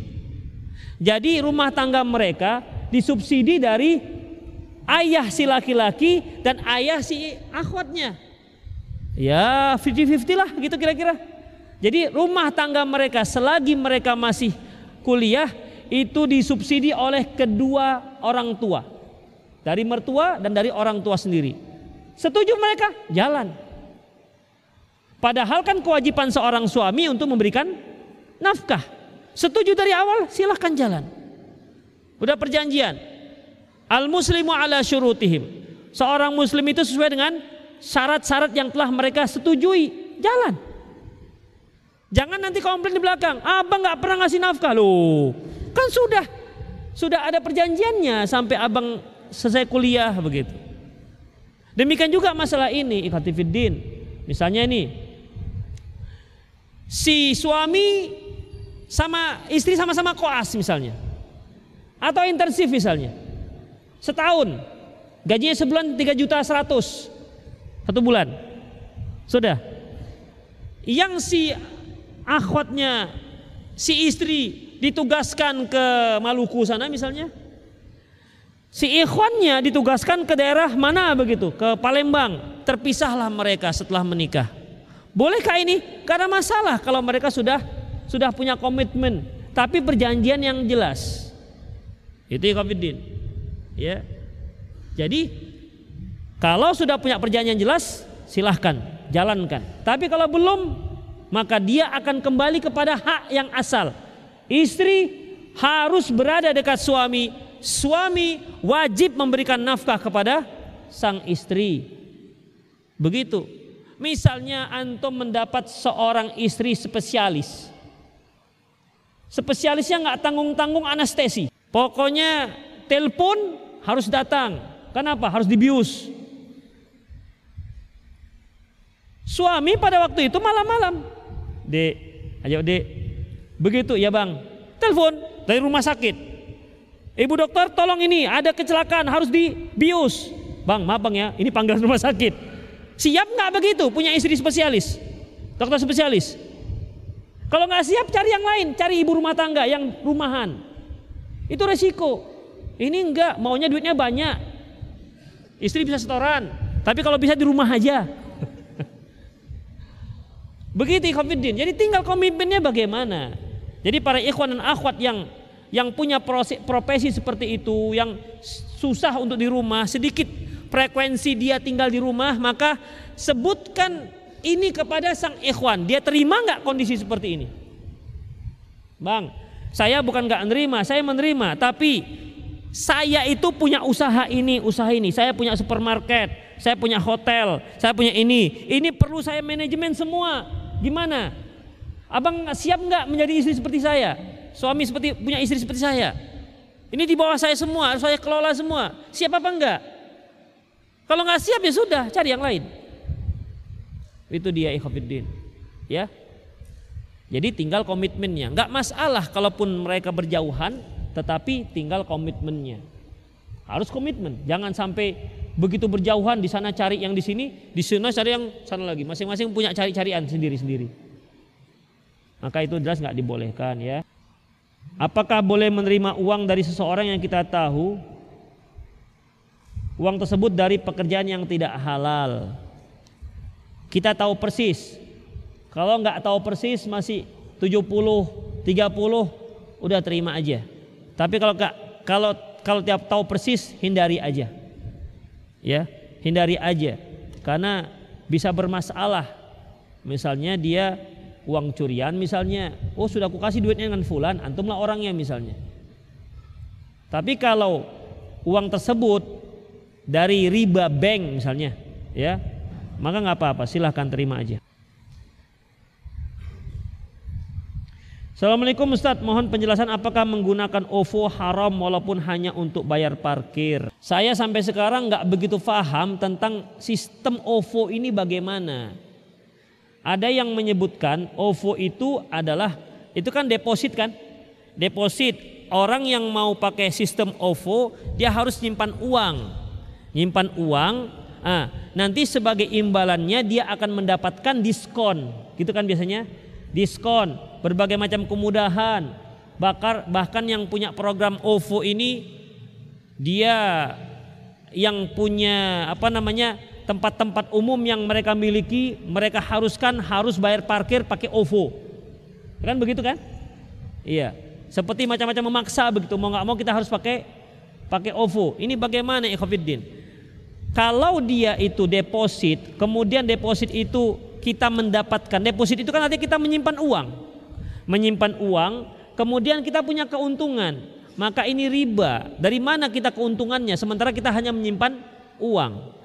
Jadi rumah tangga mereka disubsidi dari ayah si laki-laki dan ayah si akhwatnya. Ya 50-50 lah gitu kira-kira. Jadi rumah tangga mereka selagi mereka masih kuliah itu disubsidi oleh kedua orang tua. Dari mertua dan dari orang tua sendiri. Setuju mereka? Jalan. Padahal kan kewajiban seorang suami untuk memberikan nafkah. Setuju dari awal? Silahkan jalan. Udah perjanjian. Al muslimu ala syurutihim. Seorang muslim itu sesuai dengan syarat-syarat yang telah mereka setujui. Jalan. Jangan nanti komplain di belakang. Abang nggak pernah ngasih nafkah loh. Kan sudah sudah ada perjanjiannya sampai abang selesai kuliah begitu. Demikian juga masalah ini ikhatifiddin. Misalnya ini si suami sama istri sama-sama koas misalnya. Atau intensif misalnya. Setahun. Gajinya sebulan 3 juta 100. Satu bulan. Sudah. Yang si akhwatnya si istri ditugaskan ke Maluku sana misalnya Si ikhwannya ditugaskan ke daerah mana begitu? Ke Palembang. Terpisahlah mereka setelah menikah. Bolehkah ini? Karena masalah kalau mereka sudah sudah punya komitmen, tapi perjanjian yang jelas. Itu Ikhwanuddin. Ya. Jadi kalau sudah punya perjanjian jelas, silahkan jalankan. Tapi kalau belum, maka dia akan kembali kepada hak yang asal. Istri harus berada dekat suami suami wajib memberikan nafkah kepada sang istri. Begitu. Misalnya antum mendapat seorang istri spesialis. Spesialisnya nggak tanggung-tanggung anestesi. Pokoknya telepon harus datang. Kenapa? Harus dibius. Suami pada waktu itu malam-malam. Dek, ayo dek. Begitu ya bang. Telepon dari rumah sakit. Ibu dokter tolong ini ada kecelakaan harus dibius. Bang maaf bang ya ini panggilan rumah sakit. Siap nggak begitu punya istri spesialis? Dokter spesialis. Kalau nggak siap cari yang lain, cari ibu rumah tangga yang rumahan. Itu resiko. Ini enggak, maunya duitnya banyak. Istri bisa setoran, tapi kalau bisa di rumah aja. Begitu ikhwanuddin. Jadi tinggal komitmennya bagaimana. Jadi para ikhwan dan akhwat yang yang punya profesi seperti itu, yang susah untuk di rumah, sedikit frekuensi dia tinggal di rumah, maka sebutkan ini kepada sang ikhwan. Dia terima nggak kondisi seperti ini? Bang, saya bukan nggak menerima, saya menerima, tapi saya itu punya usaha ini, usaha ini. Saya punya supermarket, saya punya hotel, saya punya ini. Ini perlu saya manajemen semua. Gimana? Abang siap nggak menjadi istri seperti saya? Suami seperti punya istri seperti saya. Ini di bawah saya semua, harus saya kelola semua. Siap apa enggak? Kalau nggak siap ya sudah, cari yang lain. Itu dia ikhwafiddin. Ya. Jadi tinggal komitmennya. Enggak masalah kalaupun mereka berjauhan, tetapi tinggal komitmennya. Harus komitmen. Jangan sampai begitu berjauhan di sana cari yang di sini, di sana cari yang sana lagi. Masing-masing punya cari-carian sendiri-sendiri. Maka itu jelas nggak dibolehkan ya. Apakah boleh menerima uang dari seseorang yang kita tahu uang tersebut dari pekerjaan yang tidak halal? Kita tahu persis. Kalau nggak tahu persis masih 70, 30 udah terima aja. Tapi kalau kalau kalau tiap tahu persis hindari aja. Ya, hindari aja. Karena bisa bermasalah Misalnya dia uang curian misalnya, oh sudah aku kasih duitnya dengan fulan, antumlah orangnya misalnya. Tapi kalau uang tersebut dari riba bank misalnya, ya, maka nggak apa-apa, silahkan terima aja. Assalamualaikum Ustaz, mohon penjelasan apakah menggunakan OVO haram walaupun hanya untuk bayar parkir. Saya sampai sekarang nggak begitu paham tentang sistem OVO ini bagaimana. Ada yang menyebutkan OVO itu adalah itu kan deposit kan? Deposit orang yang mau pakai sistem OVO dia harus nyimpan uang. Nyimpan uang, ah, nanti sebagai imbalannya dia akan mendapatkan diskon. Gitu kan biasanya? Diskon, berbagai macam kemudahan. Bahkan bahkan yang punya program OVO ini dia yang punya apa namanya tempat-tempat umum yang mereka miliki mereka haruskan harus bayar parkir pakai OVO kan begitu kan? Iya. Seperti macam-macam memaksa begitu. Mau nggak mau kita harus pakai pakai OVO ini bagaimana ikhwafiddin? Kalau dia itu deposit kemudian deposit itu kita mendapatkan. Deposit itu kan nanti kita menyimpan uang. Menyimpan uang kemudian kita punya keuntungan. Maka ini riba. Dari mana kita keuntungannya? Sementara kita hanya menyimpan uang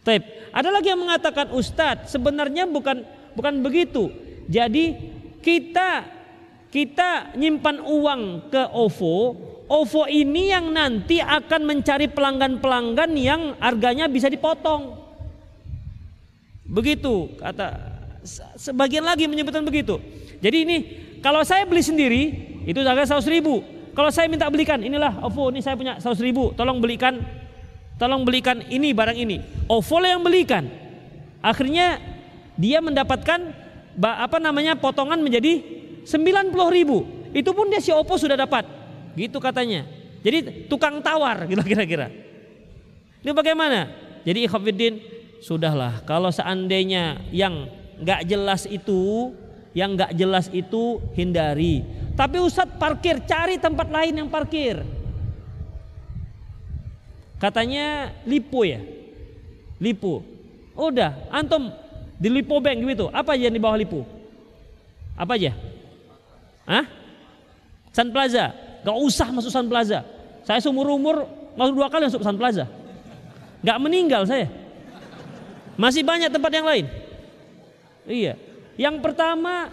Taib. Ada lagi yang mengatakan Ustadz sebenarnya bukan bukan begitu. Jadi kita kita nyimpan uang ke OVO, OVO ini yang nanti akan mencari pelanggan-pelanggan yang harganya bisa dipotong. Begitu kata sebagian lagi menyebutkan begitu. Jadi ini kalau saya beli sendiri itu harga 100 ribu. Kalau saya minta belikan inilah OVO ini saya punya 100 ribu, tolong belikan tolong belikan ini barang ini. OVO yang belikan. Akhirnya dia mendapatkan apa namanya potongan menjadi 90 ribu. Itu pun dia si Oppo sudah dapat. Gitu katanya. Jadi tukang tawar gitu kira-kira. Ini bagaimana? Jadi ikhwafiddin sudahlah kalau seandainya yang nggak jelas itu yang nggak jelas itu hindari. Tapi Ustadz parkir cari tempat lain yang parkir. Katanya Lipo ya. Lipo. Udah, antum di Lipo Bank gitu. Apa aja yang di bawah Lipo? Apa aja? Hah? Sun Plaza. Gak usah masuk Sun Plaza. Saya seumur umur masuk dua kali masuk Sun Plaza. Gak meninggal saya. Masih banyak tempat yang lain. Iya. Yang pertama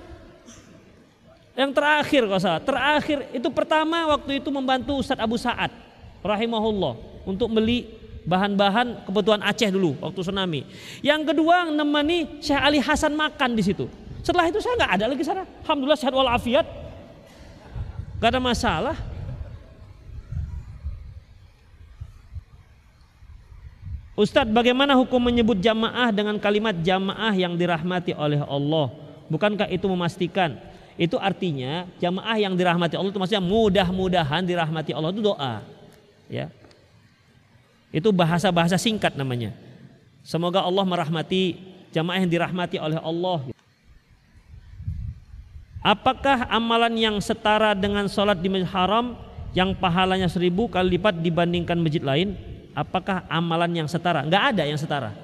yang terakhir kalau salah, terakhir itu pertama waktu itu membantu Ustadz Abu Sa'ad rahimahullah untuk beli bahan-bahan kebutuhan Aceh dulu waktu tsunami. Yang kedua nemani Syekh Ali Hasan makan di situ. Setelah itu saya nggak ada lagi sana. Alhamdulillah sehat walafiat. Gak ada masalah. Ustadz bagaimana hukum menyebut jamaah dengan kalimat jamaah yang dirahmati oleh Allah? Bukankah itu memastikan? Itu artinya jamaah yang dirahmati Allah itu maksudnya mudah-mudahan dirahmati Allah itu doa. Ya. Itu bahasa-bahasa singkat namanya. Semoga Allah merahmati jamaah yang dirahmati oleh Allah. Apakah amalan yang setara dengan sholat di masjid haram yang pahalanya seribu kali lipat dibandingkan masjid lain? Apakah amalan yang setara? Enggak ada yang setara.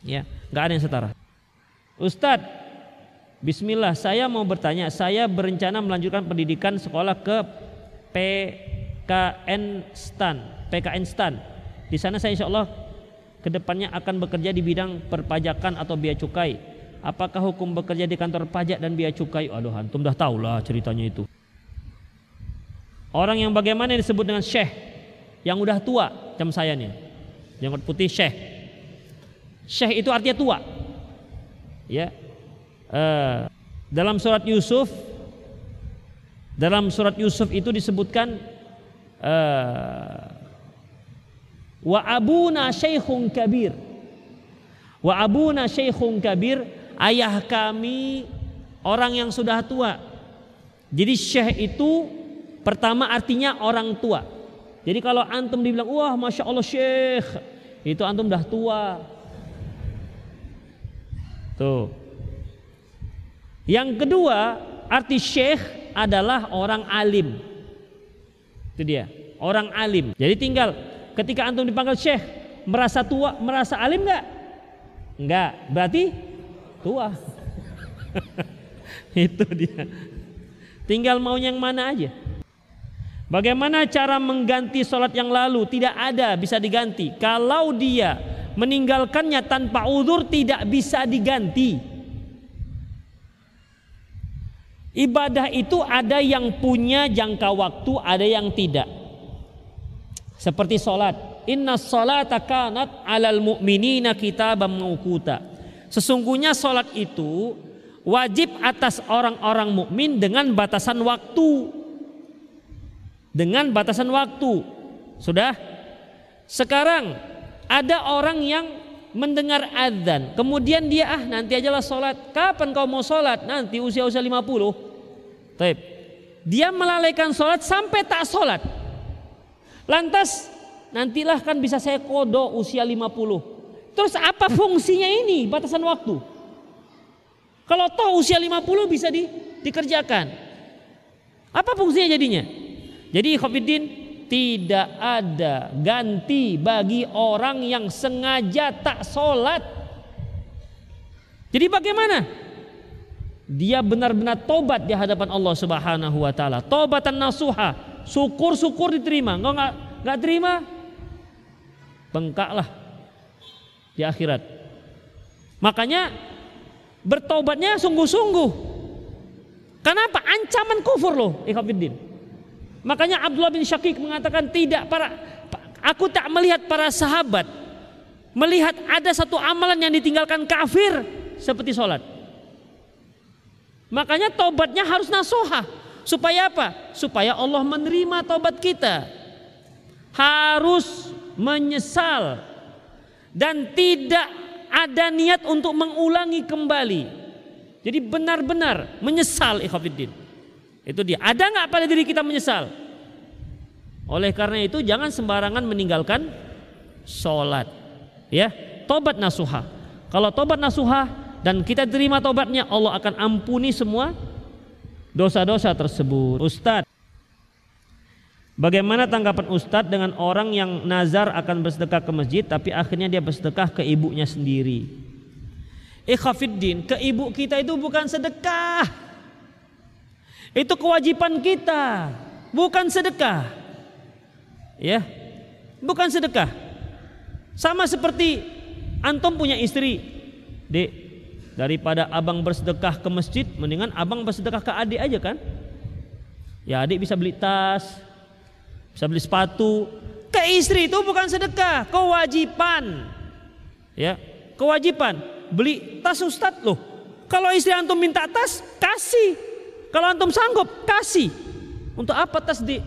Ya, enggak ada yang setara. Ustadz, Bismillah, saya mau bertanya. Saya berencana melanjutkan pendidikan sekolah ke PKN STAN PKN STAN. Di sana saya insya Allah ke depannya akan bekerja di bidang perpajakan atau biaya cukai. Apakah hukum bekerja di kantor pajak dan biaya cukai? Aduh, antum dah tahu lah ceritanya itu. Orang yang bagaimana yang disebut dengan syekh yang udah tua, jam saya nih, yang putih syekh. Syekh itu artinya tua. Ya, uh, dalam surat Yusuf, dalam surat Yusuf itu disebutkan uh, Wa abuna syaikhun kabir. Wa abuna syaikhun kabir, ayah kami orang yang sudah tua. Jadi syekh itu pertama artinya orang tua. Jadi kalau antum dibilang, wah masya Allah syekh, itu antum dah tua. Tuh. Yang kedua, arti syekh adalah orang alim. Itu dia, orang alim. Jadi tinggal ketika antum dipanggil syekh merasa tua, merasa alim enggak? Enggak. Berarti tua. Itu dia. Tinggal mau yang mana aja. Bagaimana cara mengganti sholat yang lalu? Tidak ada bisa diganti. Kalau dia meninggalkannya tanpa uzur tidak bisa diganti. Ibadah itu ada yang punya jangka waktu, ada yang tidak. Seperti sholat. Inna sholata kanat alal mu'minina kitaban mawquta. Sesungguhnya sholat itu wajib atas orang-orang mukmin dengan batasan waktu. Dengan batasan waktu. Sudah? Sekarang ada orang yang mendengar adzan, kemudian dia ah nanti ajalah sholat. Kapan kau mau sholat? Nanti usia-usia 50. Taib. Dia melalaikan sholat sampai tak sholat. Lantas nantilah kan bisa saya kodo usia 50. Terus apa fungsinya ini batasan waktu? Kalau toh usia 50 bisa di, dikerjakan. Apa fungsinya jadinya? Jadi Khofiddin tidak ada ganti bagi orang yang sengaja tak sholat. Jadi bagaimana? Dia benar-benar tobat di hadapan Allah Subhanahu wa taala. Tobatan nasuha. Syukur-syukur diterima. Enggak enggak enggak terima bengkaklah di akhirat. Makanya bertobatnya sungguh-sungguh. Kenapa? Ancaman kufur loh, ikhwatiddin. Makanya Abdullah bin Syakik mengatakan tidak para aku tak melihat para sahabat melihat ada satu amalan yang ditinggalkan kafir seperti sholat. Makanya tobatnya harus nasuha. Supaya apa? Supaya Allah menerima tobat kita. Harus menyesal dan tidak ada niat untuk mengulangi kembali. Jadi benar-benar menyesal ikhafidin. Itu dia. Ada nggak pada diri kita menyesal? Oleh karena itu jangan sembarangan meninggalkan sholat. Ya, tobat nasuha. Kalau tobat nasuha dan kita terima tobatnya, Allah akan ampuni semua dosa-dosa tersebut. Ustadz, Bagaimana tanggapan Ustadz dengan orang yang nazar akan bersedekah ke masjid tapi akhirnya dia bersedekah ke ibunya sendiri? Ikhafiddin, ke ibu kita itu bukan sedekah. Itu kewajiban kita, bukan sedekah. Ya. Bukan sedekah. Sama seperti antum punya istri. Dek, daripada abang bersedekah ke masjid, mendingan abang bersedekah ke adik aja kan? Ya adik bisa beli tas, bisa beli sepatu. Ke istri itu bukan sedekah, kewajiban. Ya, kewajiban. Beli tas ustad loh. Kalau istri antum minta tas, kasih. Kalau antum sanggup, kasih. Untuk apa tas di?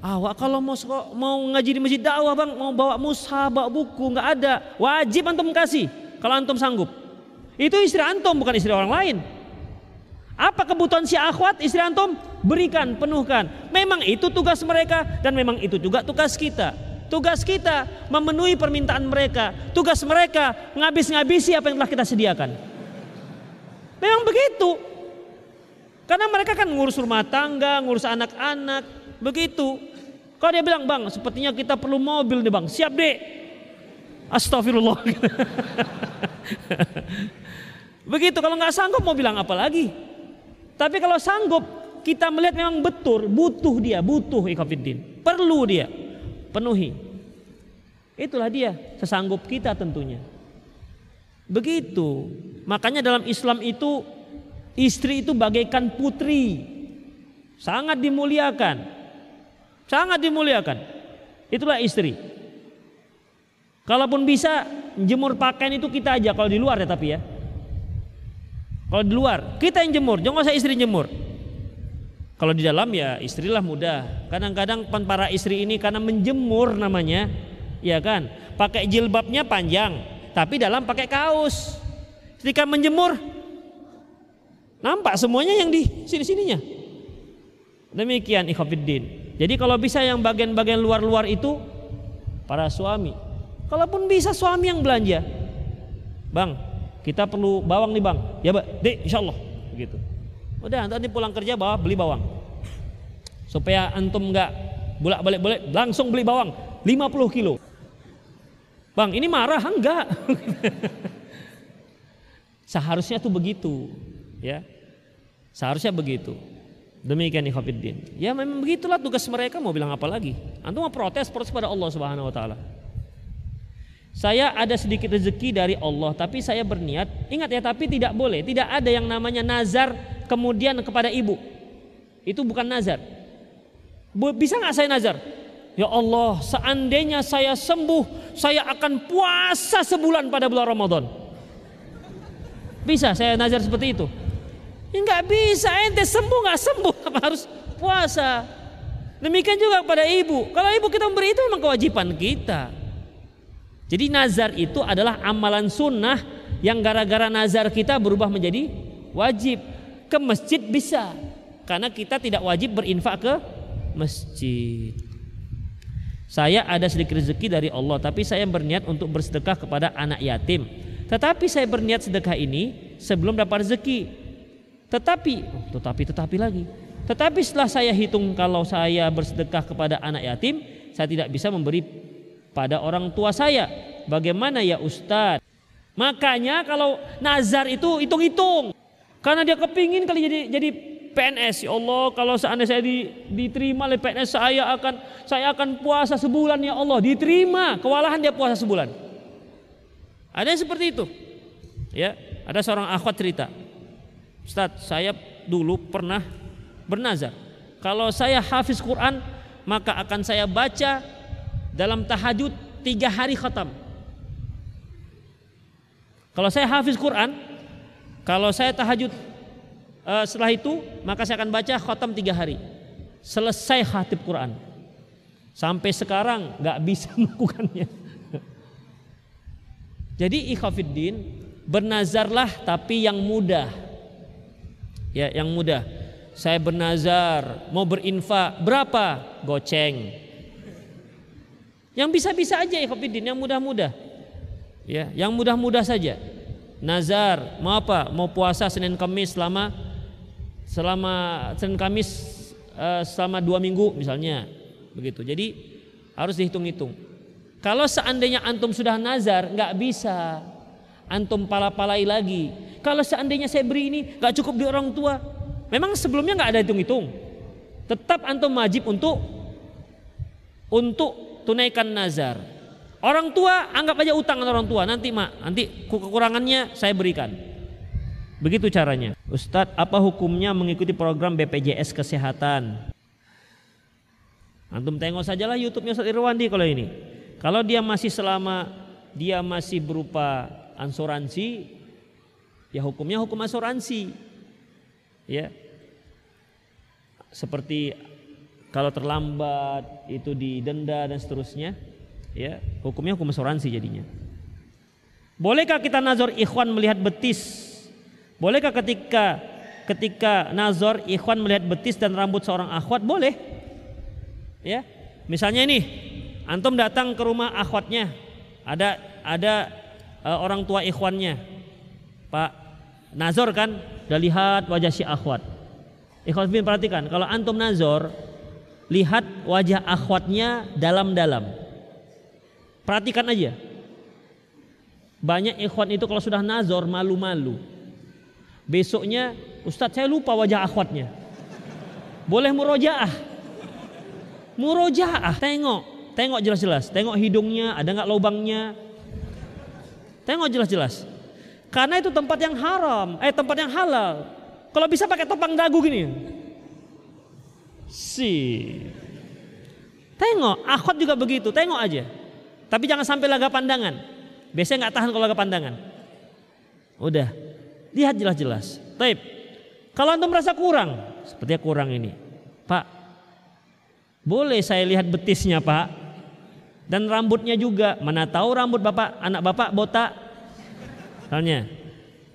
Awak kalau mau mau ngaji di masjid dakwah bang, mau bawa mushaf, bawa buku, nggak ada. Wajib antum kasih. Kalau antum sanggup. Itu istri antum bukan istri orang lain. Apa kebutuhan si akhwat istri antum? Berikan, penuhkan. Memang itu tugas mereka dan memang itu juga tugas kita. Tugas kita memenuhi permintaan mereka. Tugas mereka ngabis-ngabisi apa yang telah kita sediakan. Memang begitu. Karena mereka kan ngurus rumah tangga, ngurus anak-anak, begitu. Kalau dia bilang, "Bang, sepertinya kita perlu mobil nih, Bang." Siap, Dek. Astagfirullah. begitu kalau nggak sanggup mau bilang apa lagi? Tapi kalau sanggup kita melihat memang betul butuh dia, butuh ikafiddin. Perlu dia. Penuhi. Itulah dia sesanggup kita tentunya. Begitu. Makanya dalam Islam itu istri itu bagaikan putri. Sangat dimuliakan. Sangat dimuliakan. Itulah istri. Kalaupun bisa jemur pakaian itu kita aja kalau di luar ya tapi ya. Kalau di luar, kita yang jemur, jangan usah istri jemur. Kalau di dalam ya istrilah mudah. Kadang-kadang para istri ini karena menjemur namanya, ya kan? Pakai jilbabnya panjang, tapi dalam pakai kaos. Ketika menjemur, nampak semuanya yang di sini-sininya. Demikian ikhafidin. Jadi kalau bisa yang bagian-bagian luar-luar itu para suami. Kalaupun bisa suami yang belanja. Bang, kita perlu bawang nih bang ya mbak dek insya Allah begitu udah nanti pulang kerja bawa beli bawang supaya antum nggak bolak balik boleh langsung beli bawang 50 kilo bang ini marah enggak Seharusnya tuh begitu, ya. Seharusnya begitu. Demikian ikhwatiddin. Ya memang begitulah tugas mereka mau bilang apa lagi. Antum mau protes protes pada Allah Subhanahu wa taala. Saya ada sedikit rezeki dari Allah, tapi saya berniat, ingat ya, tapi tidak boleh, tidak ada yang namanya nazar kemudian kepada ibu. Itu bukan nazar. Bisa nggak saya nazar? Ya Allah, seandainya saya sembuh, saya akan puasa sebulan pada bulan Ramadan. Bisa saya nazar seperti itu? Ya nggak bisa, ente sembuh nggak sembuh, apa harus puasa? Demikian juga pada ibu. Kalau ibu kita memberi itu memang kewajiban kita. Jadi nazar itu adalah amalan sunnah yang gara-gara nazar kita berubah menjadi wajib. Ke masjid bisa. Karena kita tidak wajib berinfak ke masjid. Saya ada sedikit rezeki dari Allah, tapi saya berniat untuk bersedekah kepada anak yatim. Tetapi saya berniat sedekah ini sebelum dapat rezeki. Tetapi, oh, tetapi, tetapi lagi. Tetapi setelah saya hitung kalau saya bersedekah kepada anak yatim, saya tidak bisa memberi pada orang tua saya. Bagaimana ya Ustadz? Makanya kalau nazar itu hitung-hitung. Karena dia kepingin kali jadi jadi PNS. Ya Allah, kalau seandainya saya di, diterima oleh PNS saya akan saya akan puasa sebulan ya Allah. Diterima, kewalahan dia puasa sebulan. Ada yang seperti itu. Ya, ada seorang akhwat cerita. Ustadz, saya dulu pernah bernazar. Kalau saya hafiz Quran, maka akan saya baca dalam tahajud tiga hari khatam. Kalau saya hafiz Quran, kalau saya tahajud uh, setelah itu maka saya akan baca khatam tiga hari. Selesai khatib Quran. Sampai sekarang nggak bisa melakukannya. Jadi ikhafiddin bernazarlah tapi yang mudah. Ya, yang mudah. Saya bernazar mau berinfak berapa? Goceng. Yang bisa-bisa aja ikhwatiddin, yang mudah-mudah. Ya, yang mudah-mudah saja. Nazar, mau apa? Mau puasa Senin Kamis selama selama Senin Kamis uh, selama dua minggu misalnya, begitu. Jadi harus dihitung-hitung. Kalau seandainya antum sudah nazar, nggak bisa. Antum pala-palai lagi. Kalau seandainya saya beri ini nggak cukup di orang tua, memang sebelumnya nggak ada hitung-hitung. Tetap antum wajib untuk untuk tunaikan nazar. Orang tua anggap aja utang orang tua. Nanti mak, nanti kekurangannya saya berikan. Begitu caranya. Ustadz, apa hukumnya mengikuti program BPJS Kesehatan? Antum tengok sajalah YouTube-nya Ustadz Irwandi kalau ini. Kalau dia masih selama dia masih berupa asuransi, ya hukumnya hukum asuransi. Ya. Seperti kalau terlambat itu didenda dan seterusnya, ya hukumnya hukum asuransi jadinya. Bolehkah kita nazar ikhwan melihat betis? Bolehkah ketika ketika nazar ikhwan melihat betis dan rambut seorang akhwat? Boleh. Ya. Misalnya ini, antum datang ke rumah akhwatnya, ada ada uh, orang tua ikhwannya. Pak Nazor kan udah lihat wajah si akhwat. Ikhwan perhatikan, kalau antum nazor lihat wajah akhwatnya dalam-dalam. Perhatikan aja. Banyak ikhwan itu kalau sudah nazor malu-malu. Besoknya, Ustadz saya lupa wajah akhwatnya. Boleh murojaah. Murojaah, tengok. Tengok jelas-jelas. Tengok hidungnya, ada nggak lubangnya. Tengok jelas-jelas. Karena itu tempat yang haram, eh tempat yang halal. Kalau bisa pakai topang dagu gini. Si. Tengok, akhwat juga begitu, tengok aja. Tapi jangan sampai laga pandangan. Biasanya nggak tahan kalau laga pandangan. Udah, lihat jelas-jelas. Taib. Kalau antum merasa kurang, sepertinya kurang ini. Pak, boleh saya lihat betisnya pak? Dan rambutnya juga. Mana tahu rambut bapak, anak bapak botak. Misalnya.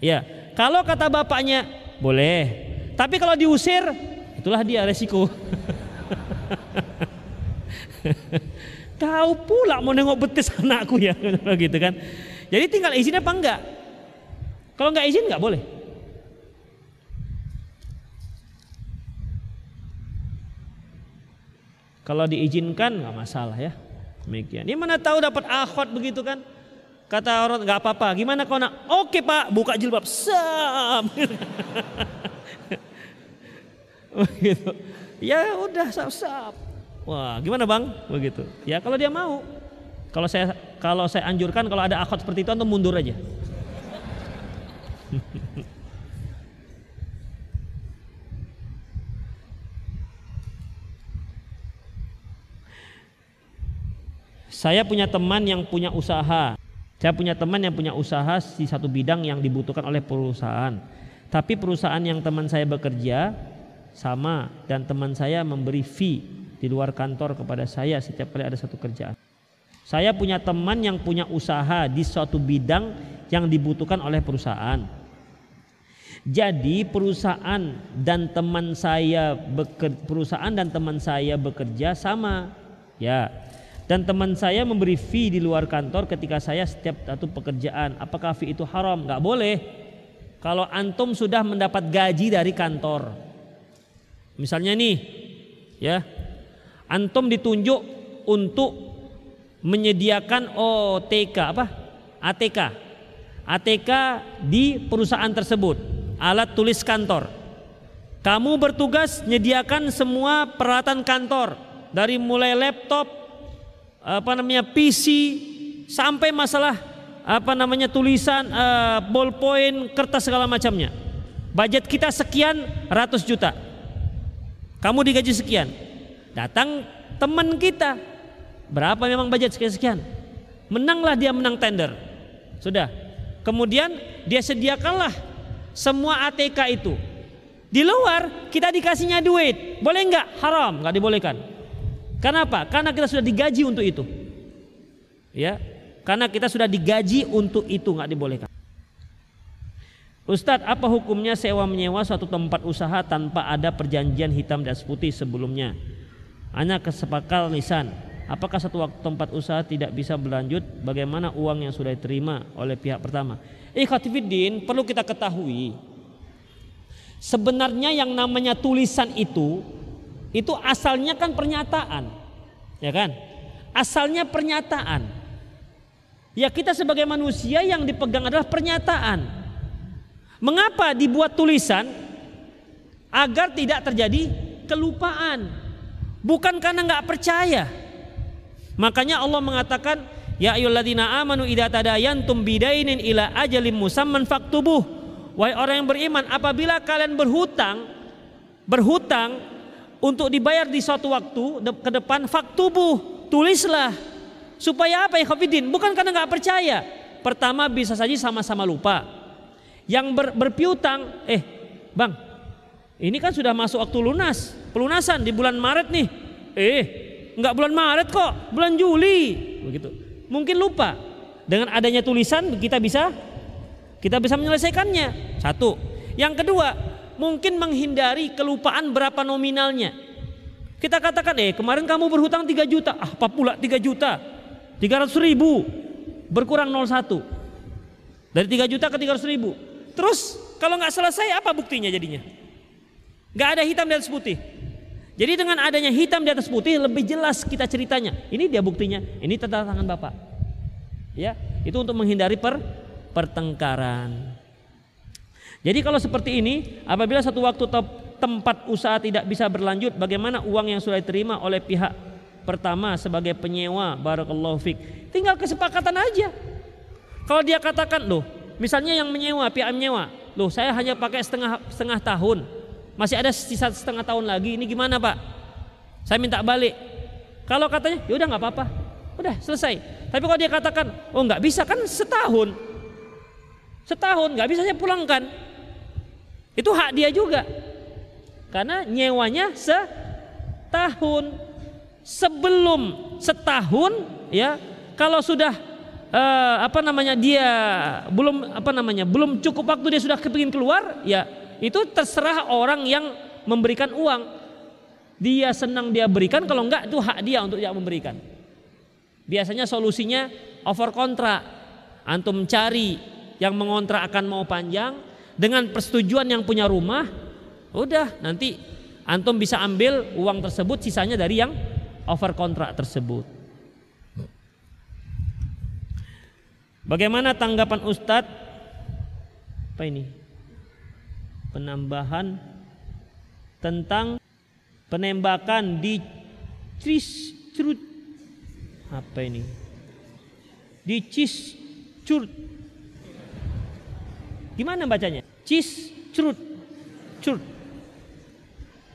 Ya, kalau kata bapaknya boleh. Tapi kalau diusir Itulah dia resiko. Tahu pula mau nengok betis anakku ya gitu kan. Jadi tinggal izin apa enggak? Kalau enggak izin enggak boleh. Kalau diizinkan nggak masalah ya. Demikian. Ini mana tahu dapat akhwat begitu kan? Kata orang nggak apa-apa. Gimana kau nak? Oke pak, buka jilbab. Sam. Begitu. Ya udah sap-sap. Wah, gimana bang? Begitu. Ya kalau dia mau. Kalau saya kalau saya anjurkan kalau ada akhwat seperti itu antum mundur aja. Saya punya teman yang punya usaha. Saya punya teman yang punya usaha di satu bidang yang dibutuhkan oleh perusahaan. Tapi perusahaan yang teman saya bekerja sama dan teman saya memberi fee di luar kantor kepada saya setiap kali ada satu kerjaan. Saya punya teman yang punya usaha di suatu bidang yang dibutuhkan oleh perusahaan. Jadi perusahaan dan teman saya bekerja, perusahaan dan teman saya bekerja sama. Ya, dan teman saya memberi fee di luar kantor ketika saya setiap satu pekerjaan. Apakah fee itu haram? Gak boleh. Kalau antum sudah mendapat gaji dari kantor. Misalnya nih, ya. Antum ditunjuk untuk menyediakan OTK apa? ATK. ATK di perusahaan tersebut, alat tulis kantor. Kamu bertugas menyediakan semua peralatan kantor dari mulai laptop, apa namanya PC sampai masalah apa namanya tulisan uh, ballpoint kertas segala macamnya. Budget kita sekian ratus juta. Kamu digaji sekian. Datang teman kita. Berapa memang budget sekian sekian? Menanglah dia menang tender. Sudah. Kemudian dia sediakanlah semua ATK itu. Di luar kita dikasihnya duit. Boleh nggak? Haram. Nggak dibolehkan Kenapa? Karena kita sudah digaji untuk itu. Ya, karena kita sudah digaji untuk itu nggak dibolehkan. Ustadz, apa hukumnya sewa menyewa suatu tempat usaha tanpa ada perjanjian hitam dan putih sebelumnya? Hanya kesepakal lisan. Apakah satu waktu tempat usaha tidak bisa berlanjut? Bagaimana uang yang sudah diterima oleh pihak pertama? Ikhwatifiddin perlu kita ketahui. Sebenarnya yang namanya tulisan itu itu asalnya kan pernyataan. Ya kan? Asalnya pernyataan. Ya kita sebagai manusia yang dipegang adalah pernyataan. Mengapa dibuat tulisan? Agar tidak terjadi kelupaan. Bukan karena nggak percaya. Makanya Allah mengatakan, Ya ayyuhalladzina amanu idza tadayantum bidainin ila ajalin musamman faktubuh. Wahai orang yang beriman, apabila kalian berhutang, berhutang untuk dibayar di suatu waktu ke depan faktubuh tulislah. Supaya apa ya Khafidin? Bukan karena nggak percaya. Pertama bisa saja sama-sama lupa. Yang ber, berpiutang eh bang ini kan sudah masuk waktu lunas. Pelunasan di bulan Maret nih. Eh nggak bulan Maret kok bulan Juli. Begitu. Mungkin lupa. Dengan adanya tulisan kita bisa kita bisa menyelesaikannya. Satu. Yang kedua mungkin menghindari kelupaan berapa nominalnya. Kita katakan, eh kemarin kamu berhutang 3 juta, ah apa pula 3 juta? 300 ribu, berkurang 01. Dari 3 juta ke 300 ribu. Terus kalau nggak selesai apa buktinya jadinya? Nggak ada hitam di atas putih. Jadi dengan adanya hitam di atas putih lebih jelas kita ceritanya. Ini dia buktinya. Ini tanda tangan Bapak. Ya, itu untuk menghindari per pertengkaran. Jadi kalau seperti ini, apabila satu waktu tempat usaha tidak bisa berlanjut, bagaimana uang yang sudah diterima oleh pihak pertama sebagai penyewa, barakallahu fik. Tinggal kesepakatan aja. Kalau dia katakan, loh, misalnya yang menyewa, pihak menyewa, loh saya hanya pakai setengah setengah tahun, masih ada sisa setengah tahun lagi, ini gimana pak? Saya minta balik. Kalau katanya, ya udah nggak apa-apa, udah selesai. Tapi kalau dia katakan, oh nggak bisa kan setahun, setahun nggak bisa saya pulangkan. Itu hak dia juga. Karena nyewanya setahun. Sebelum setahun ya, kalau sudah uh, apa namanya dia belum apa namanya belum cukup waktu dia sudah kepingin keluar ya itu terserah orang yang memberikan uang dia senang dia berikan kalau enggak itu hak dia untuk tidak memberikan biasanya solusinya over kontrak antum cari yang mengontrak akan mau panjang dengan persetujuan yang punya rumah, udah nanti antum bisa ambil uang tersebut sisanya dari yang over kontrak tersebut. Bagaimana tanggapan Ustadz? Apa ini? Penambahan tentang penembakan di Ciscrut. Apa ini? Di Ciscrut. Gimana bacanya? Ciscrut. Curut.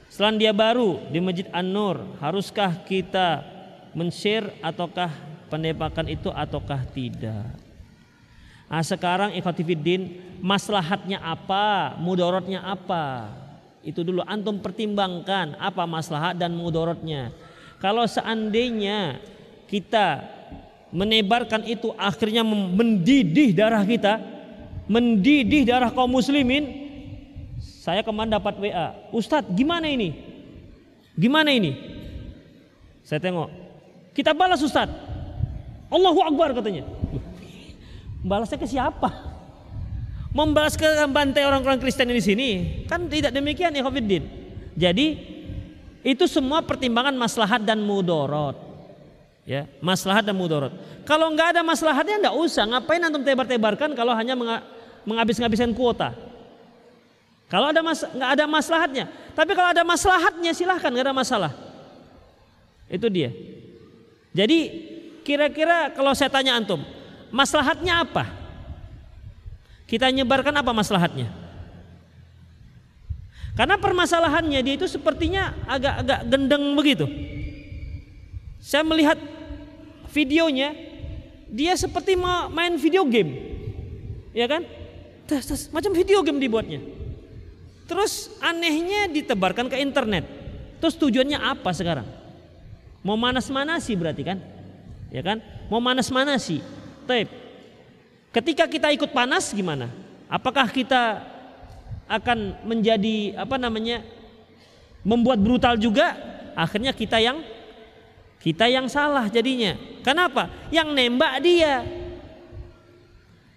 Selandia Baru di Masjid An-Nur, haruskah kita men-share ataukah penembakan itu ataukah tidak? Nah, sekarang ikhwatifiddin maslahatnya apa, mudorotnya apa? Itu dulu antum pertimbangkan apa maslahat dan mudorotnya. Kalau seandainya kita menebarkan itu akhirnya mendidih darah kita, mendidih darah kaum muslimin, saya kemarin dapat WA, Ustadz gimana ini? Gimana ini? Saya tengok, kita balas Ustadz. Allahu Akbar katanya. Balasnya ke siapa? Membalas ke bantai orang-orang Kristen di sini kan tidak demikian ya Khofiddin. Jadi itu semua pertimbangan maslahat dan mudorot. Ya, maslahat dan mudorot. Kalau nggak ada maslahatnya nggak usah. Ngapain antum tebar-tebarkan kalau hanya menghabis-habiskan kuota? Kalau ada mas nggak ada maslahatnya. Tapi kalau ada maslahatnya silahkan nggak ada masalah. Itu dia. Jadi kira-kira kalau saya tanya antum, maslahatnya apa? Kita nyebarkan apa maslahatnya? Karena permasalahannya dia itu sepertinya agak-agak gendeng begitu. Saya melihat videonya, dia seperti main video game, ya kan? Macam video game dibuatnya. Terus anehnya ditebarkan ke internet. Terus tujuannya apa sekarang? Mau manas-manasi berarti kan? Ya kan? Mau manas-manasi. Tapi ketika kita ikut panas gimana? Apakah kita akan menjadi apa namanya? membuat brutal juga? Akhirnya kita yang kita yang salah jadinya. Kenapa? Yang nembak dia.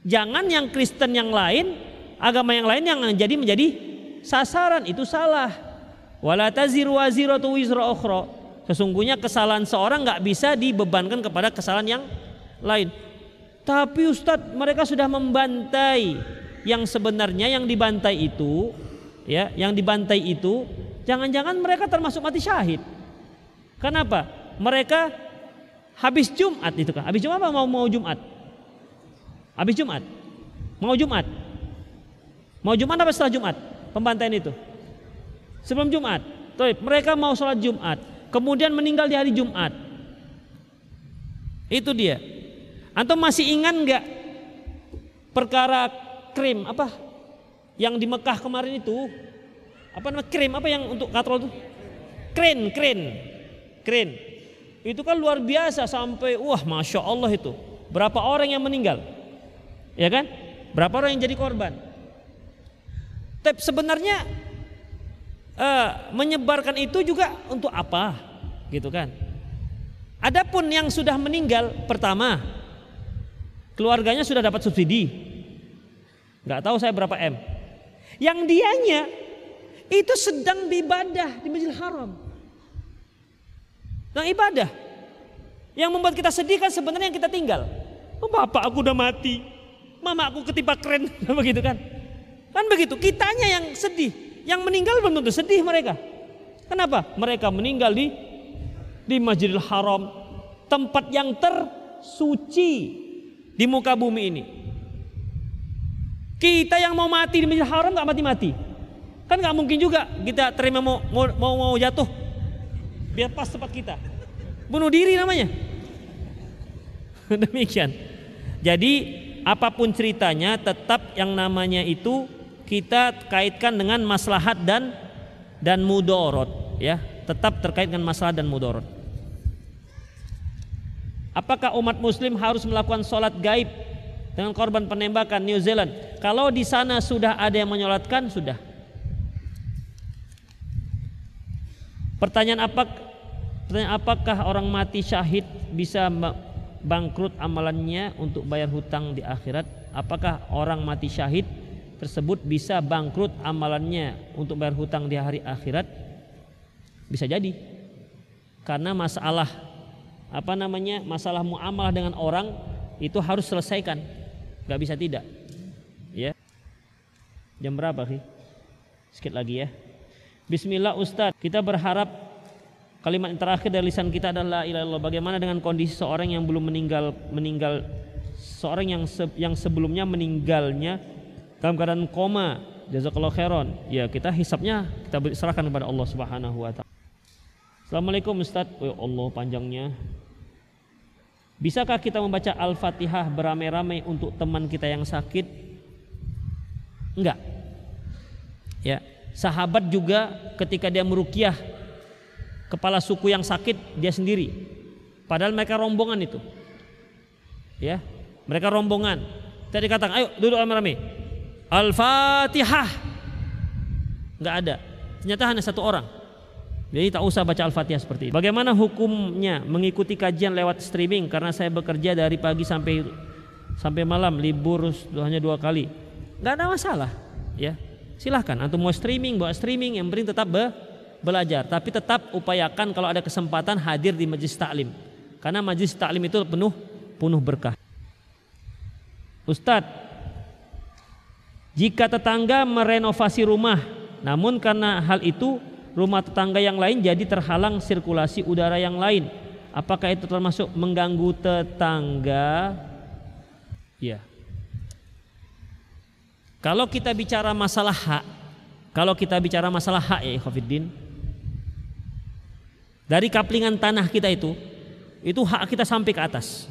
Jangan yang Kristen yang lain, agama yang lain yang jadi menjadi sasaran itu salah. Wala taziru waziratu wizra ukhra. Sesungguhnya kesalahan seorang nggak bisa dibebankan kepada kesalahan yang lain. Tapi Ustadz mereka sudah membantai yang sebenarnya yang dibantai itu ya yang dibantai itu jangan-jangan mereka termasuk mati syahid. Kenapa? Mereka habis Jumat itu kan. Habis Jumat apa mau mau Jumat? Habis Jumat. Mau Jumat. Mau Jumat apa setelah Jumat? pembantaian itu? Sebelum Jumat. Tuh, mereka mau sholat Jumat, kemudian meninggal di hari Jumat. Itu dia. Antum masih ingat nggak perkara krim apa yang di Mekah kemarin itu? Apa nama krim apa yang untuk katrol itu? Kren, kren, kren. Itu kan luar biasa sampai wah masya Allah itu. Berapa orang yang meninggal? Ya kan? Berapa orang yang jadi korban? Tapi sebenarnya uh, menyebarkan itu juga untuk apa? Gitu kan? Adapun yang sudah meninggal pertama keluarganya sudah dapat subsidi. Nggak tahu saya berapa M. Yang dianya itu sedang beribadah di Masjidil Haram. Nah ibadah. Yang membuat kita sedih kan sebenarnya yang kita tinggal. Oh, bapak aku udah mati. Mama aku ketipa keren. Begitu kan. Kan begitu, kitanya yang sedih. Yang meninggal belum tentu sedih mereka. Kenapa? Mereka meninggal di di Masjidil Haram, tempat yang tersuci di muka bumi ini. Kita yang mau mati di Masjidil Haram nggak mati-mati. Kan nggak mungkin juga kita terima mau mau mau jatuh biar pas tempat kita. Bunuh diri namanya. Demikian. Jadi apa pun ceritanya tetap yang namanya itu kita kaitkan dengan maslahat dan dan mudorot ya. Tetap terkait dengan masalah dan mudorot. Apakah umat muslim harus melakukan sholat gaib dengan korban penembakan New Zealand? Kalau di sana sudah ada yang menyolatkan sudah. Pertanyaan apa pertanyaan apakah orang mati syahid bisa bangkrut amalannya untuk bayar hutang di akhirat apakah orang mati syahid tersebut bisa bangkrut amalannya untuk bayar hutang di hari akhirat bisa jadi karena masalah apa namanya masalah muamalah dengan orang itu harus selesaikan nggak bisa tidak. Ya. Jam berapa sih? Sedikit lagi ya. Bismillah Ustadz, kita berharap kalimat yang terakhir dari lisan kita adalah ilallah. Bagaimana dengan kondisi seorang yang belum meninggal meninggal seorang yang se, yang sebelumnya meninggalnya dalam keadaan koma jazakallahu khairan ya kita hisapnya kita serahkan kepada Allah Subhanahu wa taala Assalamualaikum Ustaz oh Allah panjangnya Bisakah kita membaca Al-Fatihah beramai-ramai untuk teman kita yang sakit? Enggak. Ya, Sahabat juga ketika dia merukyah kepala suku yang sakit dia sendiri. Padahal mereka rombongan itu. Ya, mereka rombongan. Tadi katakan, ayo duduk rame-rame. Al-Fatihah. Enggak ada. Ternyata hanya satu orang. Jadi tak usah baca Al-Fatihah seperti itu. Bagaimana hukumnya mengikuti kajian lewat streaming karena saya bekerja dari pagi sampai sampai malam libur hanya dua kali. Enggak ada masalah, ya silahkan antum mau streaming buat streaming yang penting tetap be belajar tapi tetap upayakan kalau ada kesempatan hadir di majlis taklim karena majlis taklim itu penuh penuh berkah. Ustadz jika tetangga merenovasi rumah namun karena hal itu rumah tetangga yang lain jadi terhalang sirkulasi udara yang lain. Apakah itu termasuk mengganggu tetangga? Ya kalau kita bicara masalah hak, kalau kita bicara masalah hak ya Khofiddin, dari kaplingan tanah kita itu, itu hak kita sampai ke atas.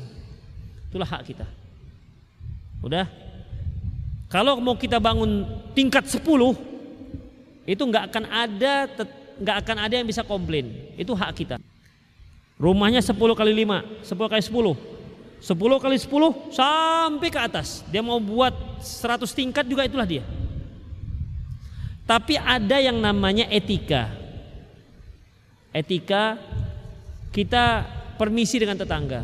Itulah hak kita. Udah. Kalau mau kita bangun tingkat 10, itu nggak akan ada nggak akan ada yang bisa komplain. Itu hak kita. Rumahnya 10 kali 5, 10 kali 10. 10 kali 10 sampai ke atas. Dia mau buat 100 tingkat juga itulah dia. Tapi ada yang namanya etika. Etika kita permisi dengan tetangga.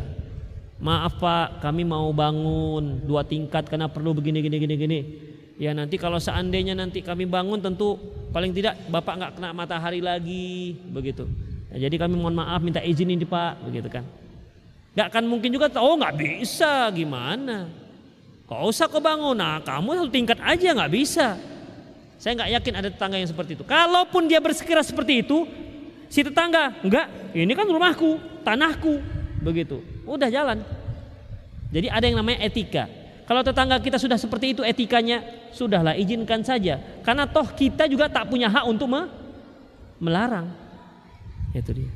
Maaf Pak, kami mau bangun dua tingkat karena perlu begini gini gini gini. Ya nanti kalau seandainya nanti kami bangun tentu paling tidak Bapak nggak kena matahari lagi begitu. Ya, jadi kami mohon maaf minta izin ini Pak begitu kan. Gak akan mungkin juga, oh nggak bisa gimana. Kau usah kau bangun, nah kamu satu tingkat aja nggak bisa. Saya nggak yakin ada tetangga yang seperti itu. Kalaupun dia bersikeras seperti itu, si tetangga, enggak, ini kan rumahku, tanahku, begitu. Udah jalan. Jadi ada yang namanya etika. Kalau tetangga kita sudah seperti itu etikanya, sudahlah izinkan saja. Karena toh kita juga tak punya hak untuk melarang. Itu dia.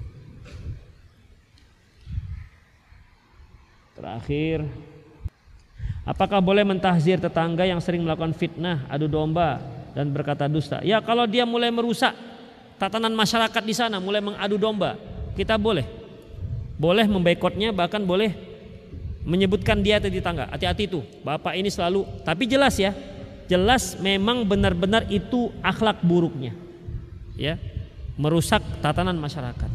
Terakhir, apakah boleh mentahzir tetangga yang sering melakukan fitnah, adu domba dan berkata dusta? Ya, kalau dia mulai merusak tatanan masyarakat di sana, mulai mengadu domba, kita boleh. Boleh membaikotnya, bahkan boleh menyebutkan dia di tangga. Hati-hati itu, Bapak ini selalu, tapi jelas ya, jelas memang benar-benar itu akhlak buruknya. Ya, merusak tatanan masyarakat.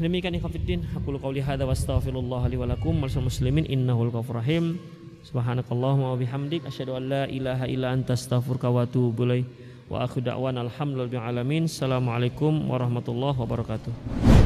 Demikian ikhwatiddin, aku qauli hadza wa astaghfirullah li wa lakum muslimin innahul ghafurur rahim. Subhanakallahumma wa bihamdik asyhadu an la ilaha illa anta astaghfiruka wa atubu. Wa alhamdulillahi alamin. Assalamualaikum warahmatullahi wabarakatuh.